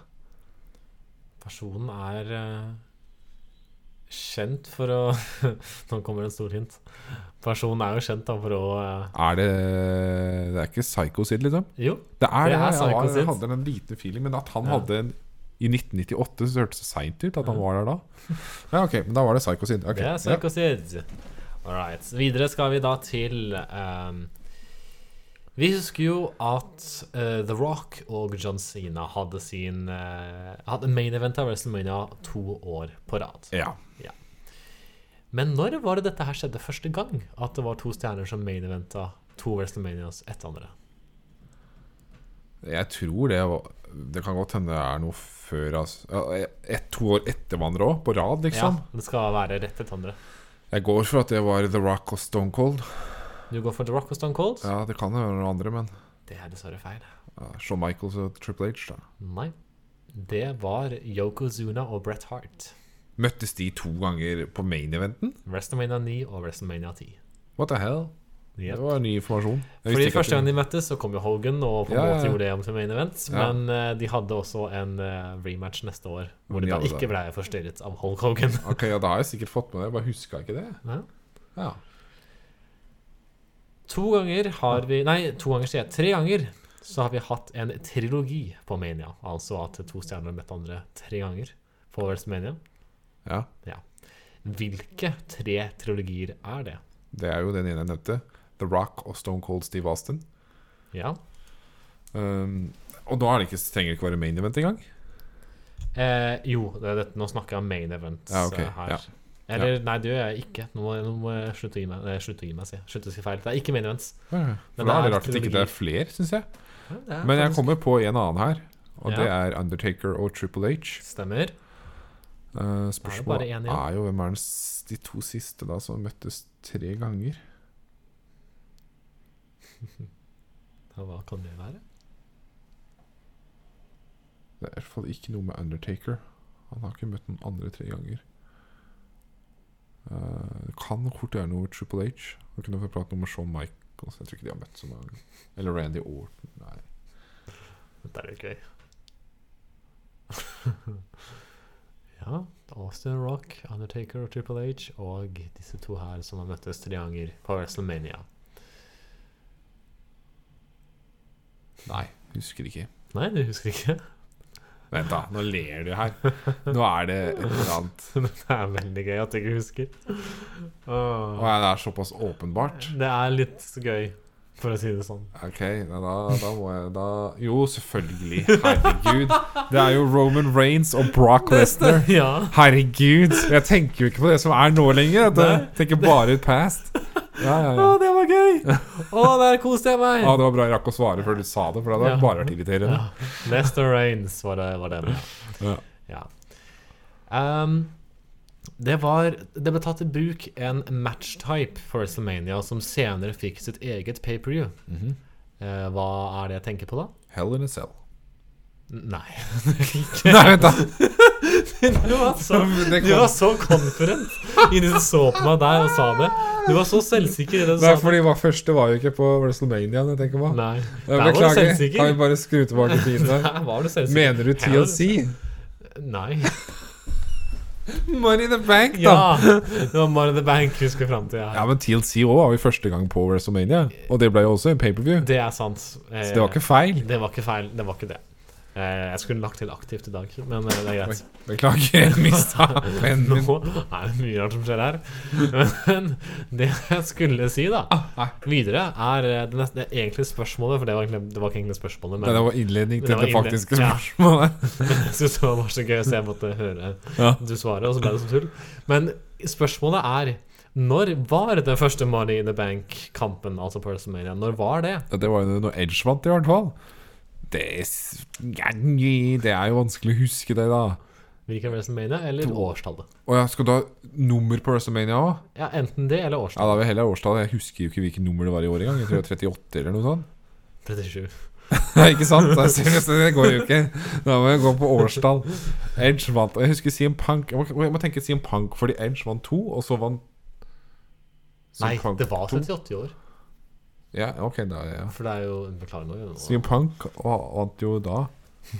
Personen er eh, kjent for å (laughs) Nå kommer det en stor hint. Personen er jo kjent da for å eh, Er det Det er ikke Psycho Sid, liksom? Jo, Det er Det er Jeg, var, jeg hadde en liten feeling, men at han Ja. hadde en i 1998 så hørtes det seint ut at han var der da. Ja, ok, men da var det Psycho Sid. Okay. det er Psycho Sid. Ja. right. Videre skal vi da til ehm, Vi husker jo at uh, The Rock og John Cena hadde sin uh, Hadde main event av WrestleMania to år på rad. Ja. Men når var det dette her skjedde første gang? At det var to stjerner som main eventa to WrestleManias etter andre? Jeg tror det var Det kan godt hende det er noe før altså. et, To år etter hverandre òg, på rad, liksom. Ja, det skal være rett etter andre. Jeg går for at det var The Rock og Stone Cold. Du går for The Rock og Stone Cold? Ja, det kan jo være noen andre, men Det er dessverre feil. ja, Shawn Michaels og Triple H, da. Nei. Det var Yokozuna og Bret Hart. Møttes de to ganger på main-eventen? WrestleMania 9 og WrestleMania 10. What the hell? Yep. Det var ny informasjon. Jeg Fordi Første gang de møttes, så kom jo Hogan og på en Ja, måte ja. gjorde det om til main event. Men uh, de hadde også en uh, rematch neste år, hvor Men de da ikke ble forstyrret av Hulk Hogan. Ok, ja, Da har jeg sikkert fått med det. Jeg bare huska ikke det. Ja. Ja. To ganger har vi Nei, to ganger sier jeg. Tre ganger så har vi hatt en trilogi på Mania. Altså at to stjerner har møtt andre tre ganger på Westmania. ja. Hvilke tre trilogier er det? Det er jo den ene jeg nevnte. The Rock og Stone Cold Steve Austin. Ja. Um, og da er det ikke, trenger det ikke være main event engang. Eh, jo, det det, nå snakker jeg om main events Ja, ok, eh, her. ja. Eller nei, det gjør jeg ikke. Nå må, nå må jeg slutte å gi meg. Nei, slutte å gi meg, si. Slutte å si feil. Det er ikke main events. For Men da er det er rart at det ikke er flere, syns jeg. Ja, er Men jeg kommer på en annen her, og Ja. det er Undertaker og Triple H. Stemmer. Uh, spørsmålet en er, jo hvem er den de to siste da som møttes tre ganger? (laughs) Ja, hva kan det være? Det er i hvert fall ikke noe med Undertaker. Han har ikke møtt noen andre tre ganger. Det kan fort gjøre noe med Triple H. Vi kunne få prate noe med Shawn Michaels. Jeg tror ikke de har møtt så mange. Eller Randy Orton. Nei. Dette er jo gøy. (laughs) ja. Austin Rock, Undertaker og Triple H og disse to her som har møttes tre ganger på WrestleMania. Nei, husker ikke. Nei, du husker ikke? Vent, da. Nå ler du her. Nå er det et eller annet (laughs) det er veldig gøy at du ikke husker. Åh. Å, det er såpass åpenbart. Det er litt gøy, for å si det sånn. Ok, da, da, må jeg da Jo, selvfølgelig. Herregud. Det er jo Roman Reigns og Brock Lesnar. (laughs) Ja. Herregud. Jeg tenker jo ikke på det som er nå lenger. Jeg tenker bare ut past. Ja, ja, Å, det var gøy! Å, der koste jeg meg! Ja, det var bra jeg rakk å svare før du sa det, for det hadde Ja. bare vært irriterende. Ja. Lester Rains var det. Var den. Ja. Ja. Um, det var Det ble tatt i bruk en matchtype for WrestleMania som senere fikk sitt eget pay-per-view. Mhm. Eh, hva er det jeg tenker på da? Hell in a cell. Nei. (laughs) Nei, vent, da! (laughs) (laughs) du var så, du var så confident innen du så på meg der og sa det. Du var så selvsikker i det du Nei, sa. fordi hva første var jo ikke på WrestleMania. Jeg tenker på Nei. Der var du Beklager. selvsikker. Kan vi bare skru tilbake tiden (laughs) der? Der var du selvsikker. Mener du TLC? Nei. (laughs) Money in the Bank, da! Ja! Det var Money in the Bank husker fram til. Ja, Ja. men TLC òg var jo første gang på WrestleMania, og det ble jo også en paperview. Det er sant. Eh, Så det var ikke feil. Det var ikke feil. Det var ikke det. Eh, jeg skulle lagt til aktivt i dag, men eh, det er greit. Beklager, (laughs) mista pennen min. Nå er det mye rart som skjer her. Men det jeg skulle si, da, videre, er eh, det, neste, det egentlige spørsmålet For det var, egentlig, det var ikke egentlig spørsmålet, men det var innledning til det, det faktiske faktiske ja. spørsmålet. (laughs) jeg synes det var så gøy så jeg måtte høre Ja. du svare, og så ble det som tull. Men spørsmålet er når var den første Money in the Bank-kampen, altså på WrestleMania? Når var det? Det var jo noe Edge vant, i hvert fall. Det, er, det er jo vanskelig å huske det, da. Hvilken WrestleMania, eller årstallet? Oh, ja, Skal du ha nummer på WrestleMania òg? Ja, Enten det eller Ja, da vil heller årstallet. Jeg husker jo ikke hvilket nummer det var i år engang. Jeg tror det var 38 eller noe sånt. 37. Nei, (laughs) ikke sant? Det, går jo ikke. Da må jeg gå på årstall. Edge vant. Jeg husker CM Punk Jeg må, jeg må tenke CM Punk fordi Edge vant to, og så vant CM Nei, Punk det var 38 i år. Ja, ok, da ja. For det er jo en nå. jo. CM Punk vant jo da.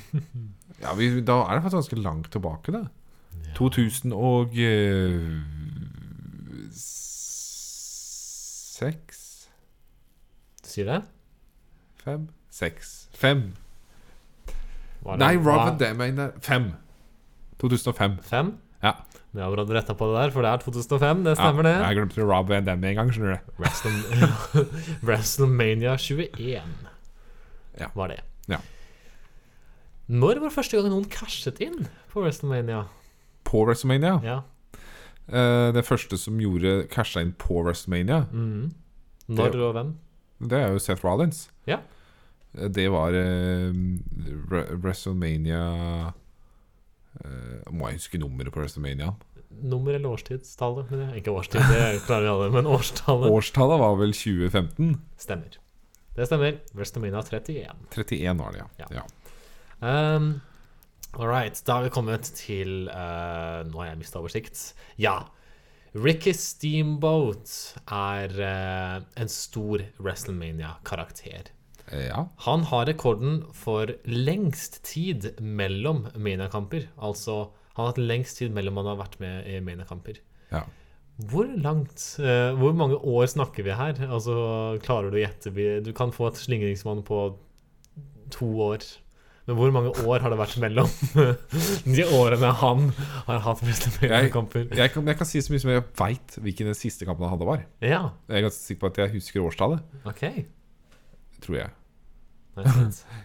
(laughs) Ja, vi, Da er det faktisk ganske langt tilbake, da. 2000 og eh, Seks Sier det? Fem? Seks Fem. Nei, Rob hva- and Dam mener Fem. 2005. Fem? Det er bra du retta på det der, for det er 2005. Det stemmer, ja, Jeg glemte Rob Van Damme en gang, skjønner du. det. WrestleMania (laughs) 21 Ja. var det. Ja. Når var første gang noen cashet inn på WrestleMania? På WrestleMania. Ja. Uh, det første som gjorde casha inn på WrestleMania, mm. Når Det- og hvem? det er jo Seth Rollins. Ja. Eh, Det var uh, WrestleMania Må jeg huske nummeret på WrestleMania? Nummer eller årstidstallet? Ikke årstid, det klarer vi alle, men årstallet Årstallet var vel 2015? stemmer. Det stemmer. WrestleMania 31. 31 var det, ja. Ja. ja. Um, All right, da har vi kommet til uh, Nå har jeg mista oversikt. Ja. Ricky Steamboat er uh, en stor WrestleMania-karakter. Eh, ja. Han har rekorden for lengst tid mellom Mania-kamper. Altså, han har hatt lengst tid mellom han har vært med i Mania-kamper. ja. Hvor langt uh, Hvor mange år snakker vi her? Altså, klarer du å gjette? Du kan få et slingringsmann på to år. Men hvor mange år har det vært mellom (laughs) de årene han har hatt WrestleMania-kamper? Jeg, kan, jeg kan si så mye som jeg veit hvilken den siste kampen han hadde, var. Ja, Jeg er ganske sikker på at jeg husker årstallet. OK. Tror jeg. (laughs)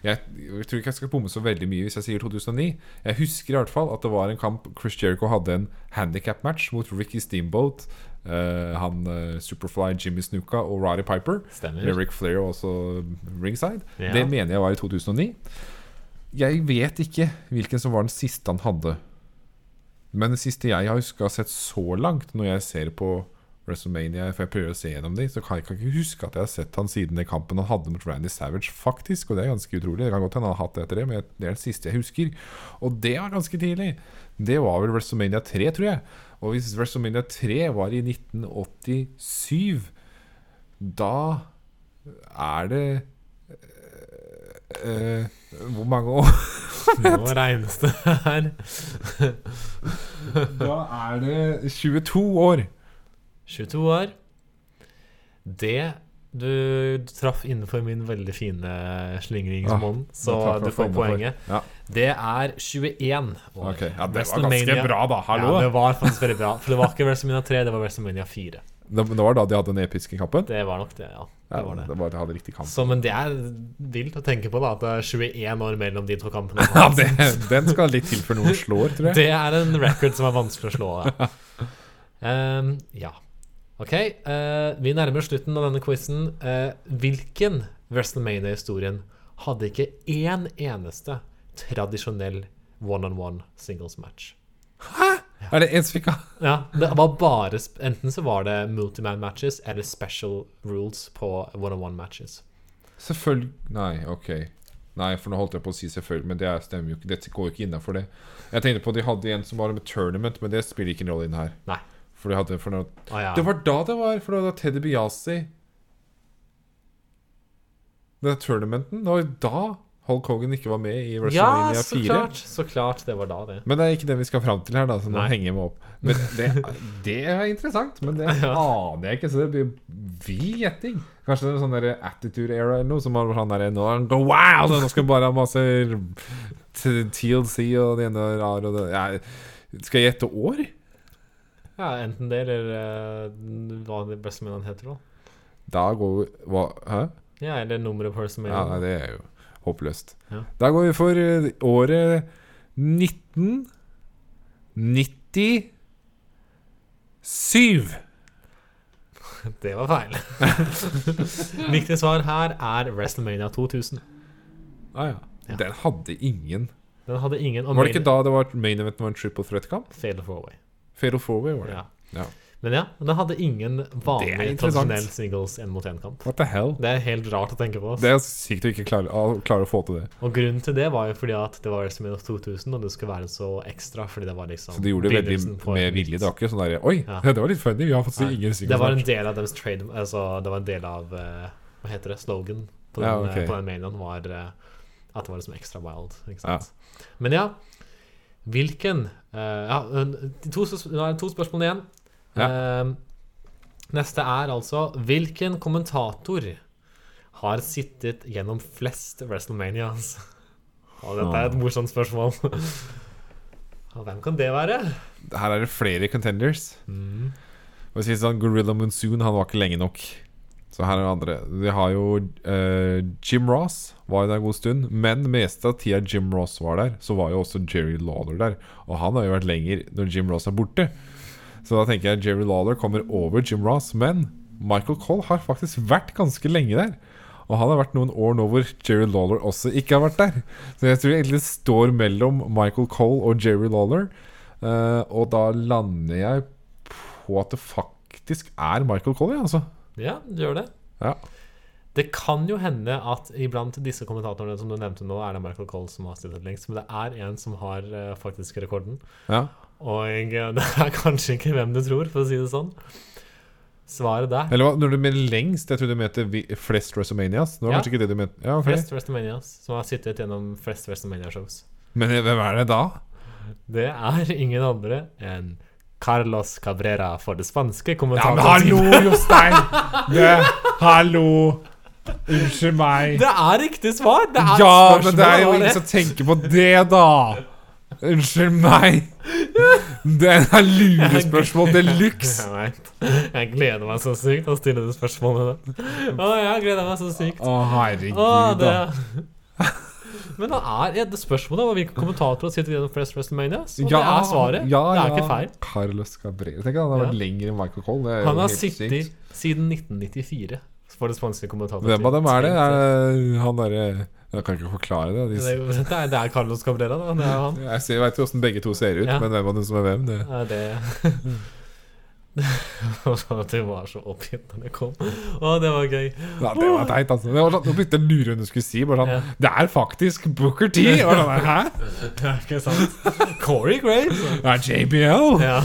Jeg. Jeg tror ikke jeg skal bomme så veldig mye hvis jeg sier 2009. Jeg husker i hvert fall at det var en kamp Chris Jericho hadde en handikap-match mot Ricky Steamboat, Uh, han uh, Superfly Jimmy Snuka og Roddy Piper. Stemmer. Med Rick Flair også ringside. Ja. Det mener jeg var i 2009. Jeg vet ikke hvilken som var den siste han hadde. Men det siste jeg har huska sett så langt, når jeg ser på WrestleMania, for jeg prøver å se gjennom dem, så kan jeg kan ikke huske at jeg har sett han siden den kampen han hadde mot Randy Savage, faktisk. Og det er ganske utrolig. Det kan godt hende han har hatt det etter det, men det er det siste jeg husker. Og det var ganske tidlig. Det var vel WrestleMania 3, tror jeg. Og hvis WrestleMania 3 var i 1987, da er det Uh, Hvor mange år? (laughs) Nå regnes det her. Da er det 22 år. 22 år. Det du traff innenfor min veldig fine slingringsmåned, så Da traff jeg du får poenget. Ja. Det er 21 år. Ok, ja, Det var ganske bra, da. Hallo. Ja, det var faktisk veldig bra. For det var ikke WrestleMania 3, det var WrestleMania 4. det, det var da de hadde den episke kampen? Det var nok det, ja. Ja, Det var det. det var, de hadde riktig kamp. Så, men det er vilt å tenke på, da. At det er 21 år mellom de to kampene. (laughs) Ja, det, Den skal litt til før noen slår, tror jeg. Det er en record som er vanskelig å slå. Ja. (laughs) Ehm, ja. OK, eh, vi nærmer oss slutten av denne quizen. Eh, hvilken WrestleMania-historien hadde ikke én eneste tradisjonell one-on-one singles match? Hæ? Er det en som fikk av? Ja, det var bare Enten så var det multiman matches eller special rules på one-on-one matches. Selvfølgelig Nei, ok. Nei, for nå holdt jeg på å si selvfølgelig, men det er- stemmer jo ikke. Dette går jo ikke innafor det. Jeg tenkte på at de hadde en som var med tournament, men det spiller ikke en rolle inn her. Nei. For de hadde for noe ah, ja. Det var da det var, for det var Teddy Biasi Den tournamenten, det var jo da Hulk Hogan ikke var med i Ja, WrestleMania ja, 4. klart. Så klart det var da, det. Men det er ikke det vi skal fram til her, da, så nå Nei. henger jeg meg opp. Men det, det er interessant, men det (laughs) Ja. aner jeg ikke, så det blir vill gjetting. Kanskje det er sånn der attitude era eller noe, som var sånn der Nå go wild, nå skal bare ha masse TLC og det ene rare og det ja, Skal jeg gjette år? Ja, Enten det eller uh, hva de beste mennene heter. da Da går vi hva, Hæ? Ja, eller nummeret på Ja, WrestleMania. nei, det er jo håpløst. Ja. Da går vi for eh, året 1997. (laughs) Det var feil. (laughs) Riktig svar her er WrestleMania 2000. Ah, ja. Ja. Den hadde ingen Den hadde ingen Var det ikke da det var main event var en triple threat-kamp? Fatal four-way. Fatal four-way var det. Ja. Men ja, den hadde ingen vanlig tradisjonell singles én mot én-kamp. What the hell? Det er helt rart å tenke på. ass. Det er sykt å ikke klare, klare å få til det. Og grunnen til det var jo fordi at det var WrestleMania 2000, og det skulle være så ekstra. Fordi det var liksom Så de gjorde det veldig med vilje. Det var ikke sånn der Oi, Ja. det var litt funny. Vi har fått ja. ingen singles. Det var en del av deres trade Altså, det var en del av eh, Hva heter det? Slogan på den, Ja, eh, på den mailen var eh, at det var liksom ekstra wild. Ikke Ja. Men ja Hvilken Ja, to, nå er det to spørsmål igjen. Eh, neste er altså Hvilken kommentator har sittet gjennom flest WrestleManias? (laughs) Og dette er et morsomt spørsmål. (laughs) Hvem kan det være? Her er det flere contenders. Mm. Si sånn, Gorilla Monsoon han var ikke lenge nok. Så her er det andre. Vi har jo uh, Jim Ross var jo der en god stund. Men meste av tida Jim Ross var der, så var jo også Jerry Lawler der. Og han har jo vært lenger når Jim Ross er borte. Så da tenker jeg Jerry Lawler kommer over Jim Ross. Men Michael Cole har faktisk vært ganske lenge der. Og han har vært noen år nå hvor Jerry Lawler også ikke har vært der. Så jeg tror egentlig står mellom Michael Cole og Jerry Lawler. Uh, og da lander jeg på at det faktisk er Michael Cole, ja, altså. Ja, det gjør det. Ja. Det kan jo hende at iblant disse kommentatorene som du nevnte nå, er det Michael Cole som har sittet lengst, men det er en som har uh, faktisk rekorden. ja. Og eh, (laughs) det er kanskje ikke hvem du tror, for å si det sånn. Svaret der Eller hva, når du mener lengst, jeg tror du mente flest WrestleManias. Nå Ja. kanskje ikke det du mente. Ja, okay. Flest WrestleManias som har sittet gjennom flest WrestleMania-shows. Men hvem er det da? Det er ingen andre enn Carlos Cabrera for det spanske Ja, men hallo, (laughs) Jostein! Det, hallo! Unnskyld meg. Det er riktig svar! Det er Ja, men det er jo ingen som tenker på det, da! Unnskyld meg. Det er lurespørsmål de luxe. Jeg. Jeg gleder meg så sykt til å stille det spørsmålet. Å, jeg gleder meg så sykt. Å, herregud, Å, det da. Men det er ja, det spørsmålet om hvilke kommentatorer sitter gjennom flest WrestleManias. Og Ja, det er svaret. ja, det er ja. ikke feil. Carlos Cabrera. Tenk at han har vært lenger enn Michael Cole. Det Han har sittet sykt. siden 1994 for det spanske kommentatoren. Hvem av dem er det? Er han derre Jeg kan ikke forklare det. Det De, (laughs) det er, det er Carlos Cabrera, da. Er han. jeg ser- jeg vet jo åssen begge to ser ut, Ja. men hvem av dem som er hvem, det Ja, det (laughs) (laughs) Det var så oppgitt når det kom. Å, det var gøy. ja, Det var teit, altså. Det var sånn, begynte jeg å lure hva du skulle si. Bare sånn, Ja. Det er faktisk Booker T! Og sånn, Hæ? (laughs) Ja, ikke sant? Corey Graves. Det er JBL! Ja.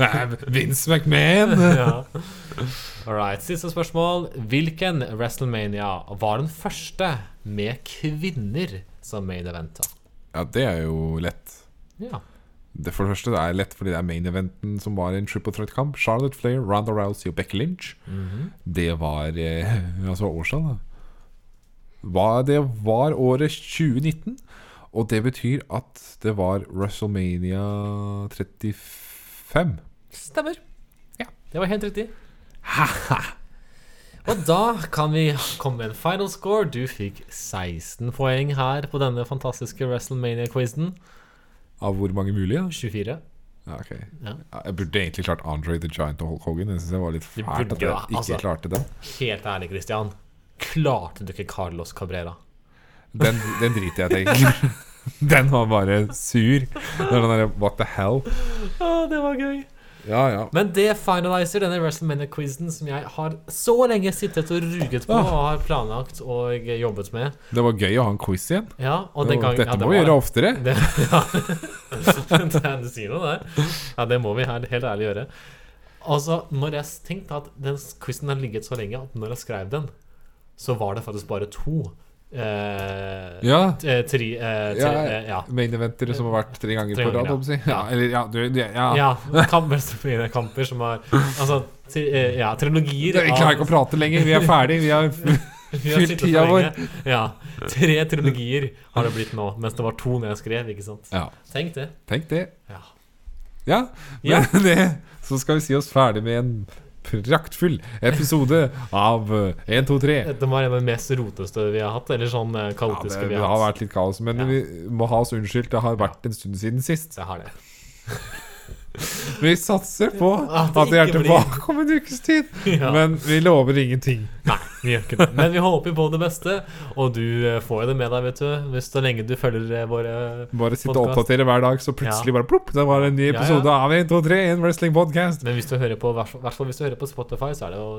Det er (laughs) Vince McMahon! ja. All right, Siste spørsmål. Hvilken WrestleMania var den første med kvinner som made eventa? Ja, det er jo lett. Ja. Det for det første det er lett fordi det er main eventen som var en triple threat-kamp. Charlotte Flair, Ronda Rousey og Becky Lynch. Mhm. Det var eh, (laughs) Altså årstall, da. Hva, det var året 2019. Og det betyr at det var WrestleMania 35. Stemmer. Ja, Det var helt riktig. Og da kan vi komme med en final score. Du fikk 16 poeng her på denne fantastiske WrestleMania-quizen. Av hvor mange mulige? 24. Ja, ok Ja. Jeg burde egentlig klart Andre the Giant og Hulk Hogan. Jeg synes det var litt fælt at jeg ikke altså. klarte den. Helt ærlig, Christian. Klarte du ikke Carlos Cabrera? Den, den driter jeg egentlig. (laughs) Den var bare sur. Det var den der, What the hell? Å, det var gøy. Ja, ja. Men det finaliser denne WrestleMania-quizen som jeg har så lenge sittet og ruget på og har planlagt og jobbet med. Det var gøy å ha en quiz igjen. Ja, og den gang, Dette ja, det må vi gjøre oftere. Det, (laughs) ja. (laughs) du sier noe der. Ja, det må vi her, helt ærlig gjøre. Altså, når jeg tenkte at den quizen har ligget så lenge at når jeg skrev den, så var det faktisk bare to eh, Ja. eh, tri, eh, tre, Ja, eh, ja. Main eventer som har vært tre ganger på rad, ja. si. Ja, eller ja, du, ja. Ja, kamper, kamper som har Altså, tri, eh, ja, trilogier Jeg klarer ikke å prate lenger. Vi er ferdig. Vi har (laughs) fylt tida vår. Ja. Tre trilogier har det blitt nå, mens det var to når jeg skrev. ikke sant? Ja, Tenk det. tenk det. Ja. Ja, Ja. (laughs) det så skal vi si oss ferdig med en praktfull episode av 1, 2, 3. Dette var en av de mest roteste vi har hatt. Eller sånn kaotiske Ja, det, vi det har har vært litt kaos, men Ja. vi må ha oss unnskyldt. Det har vært en stund siden sist. Det har det. (laughs) Vi satser på At at vi er tilbake om en ukes tid, (laughs) Ja. men vi lover ingenting. Nei, vi gjør ikke det. Men vi håper på det beste, og du eh, får jo det med deg, vet du. Hvis så lenge du følger eh, våre Bare sitte og oppdatere hver dag, så plutselig bare plopp, det var en ny Ja, ja. episode av 1, 2, 3, en wrestling podcast. Men hvis du hører på, hvert hvis du hører på Spotify, så er det jo,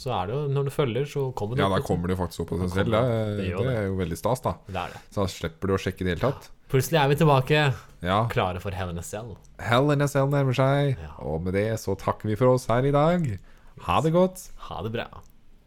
så er det jo når du følger, så kommer det Ja, da kommer det jo faktisk opp av seg selv. Det det er jo veldig stas, da. Det er det. Så da slipper du å sjekke i det hele tatt. Plutselig er vi tilbake, Ja. klare for Hell in a Cell. Hell in a Cell nærmer seg, Ja. og med det så takker vi for oss her i dag. Ha det godt. Ha det bra.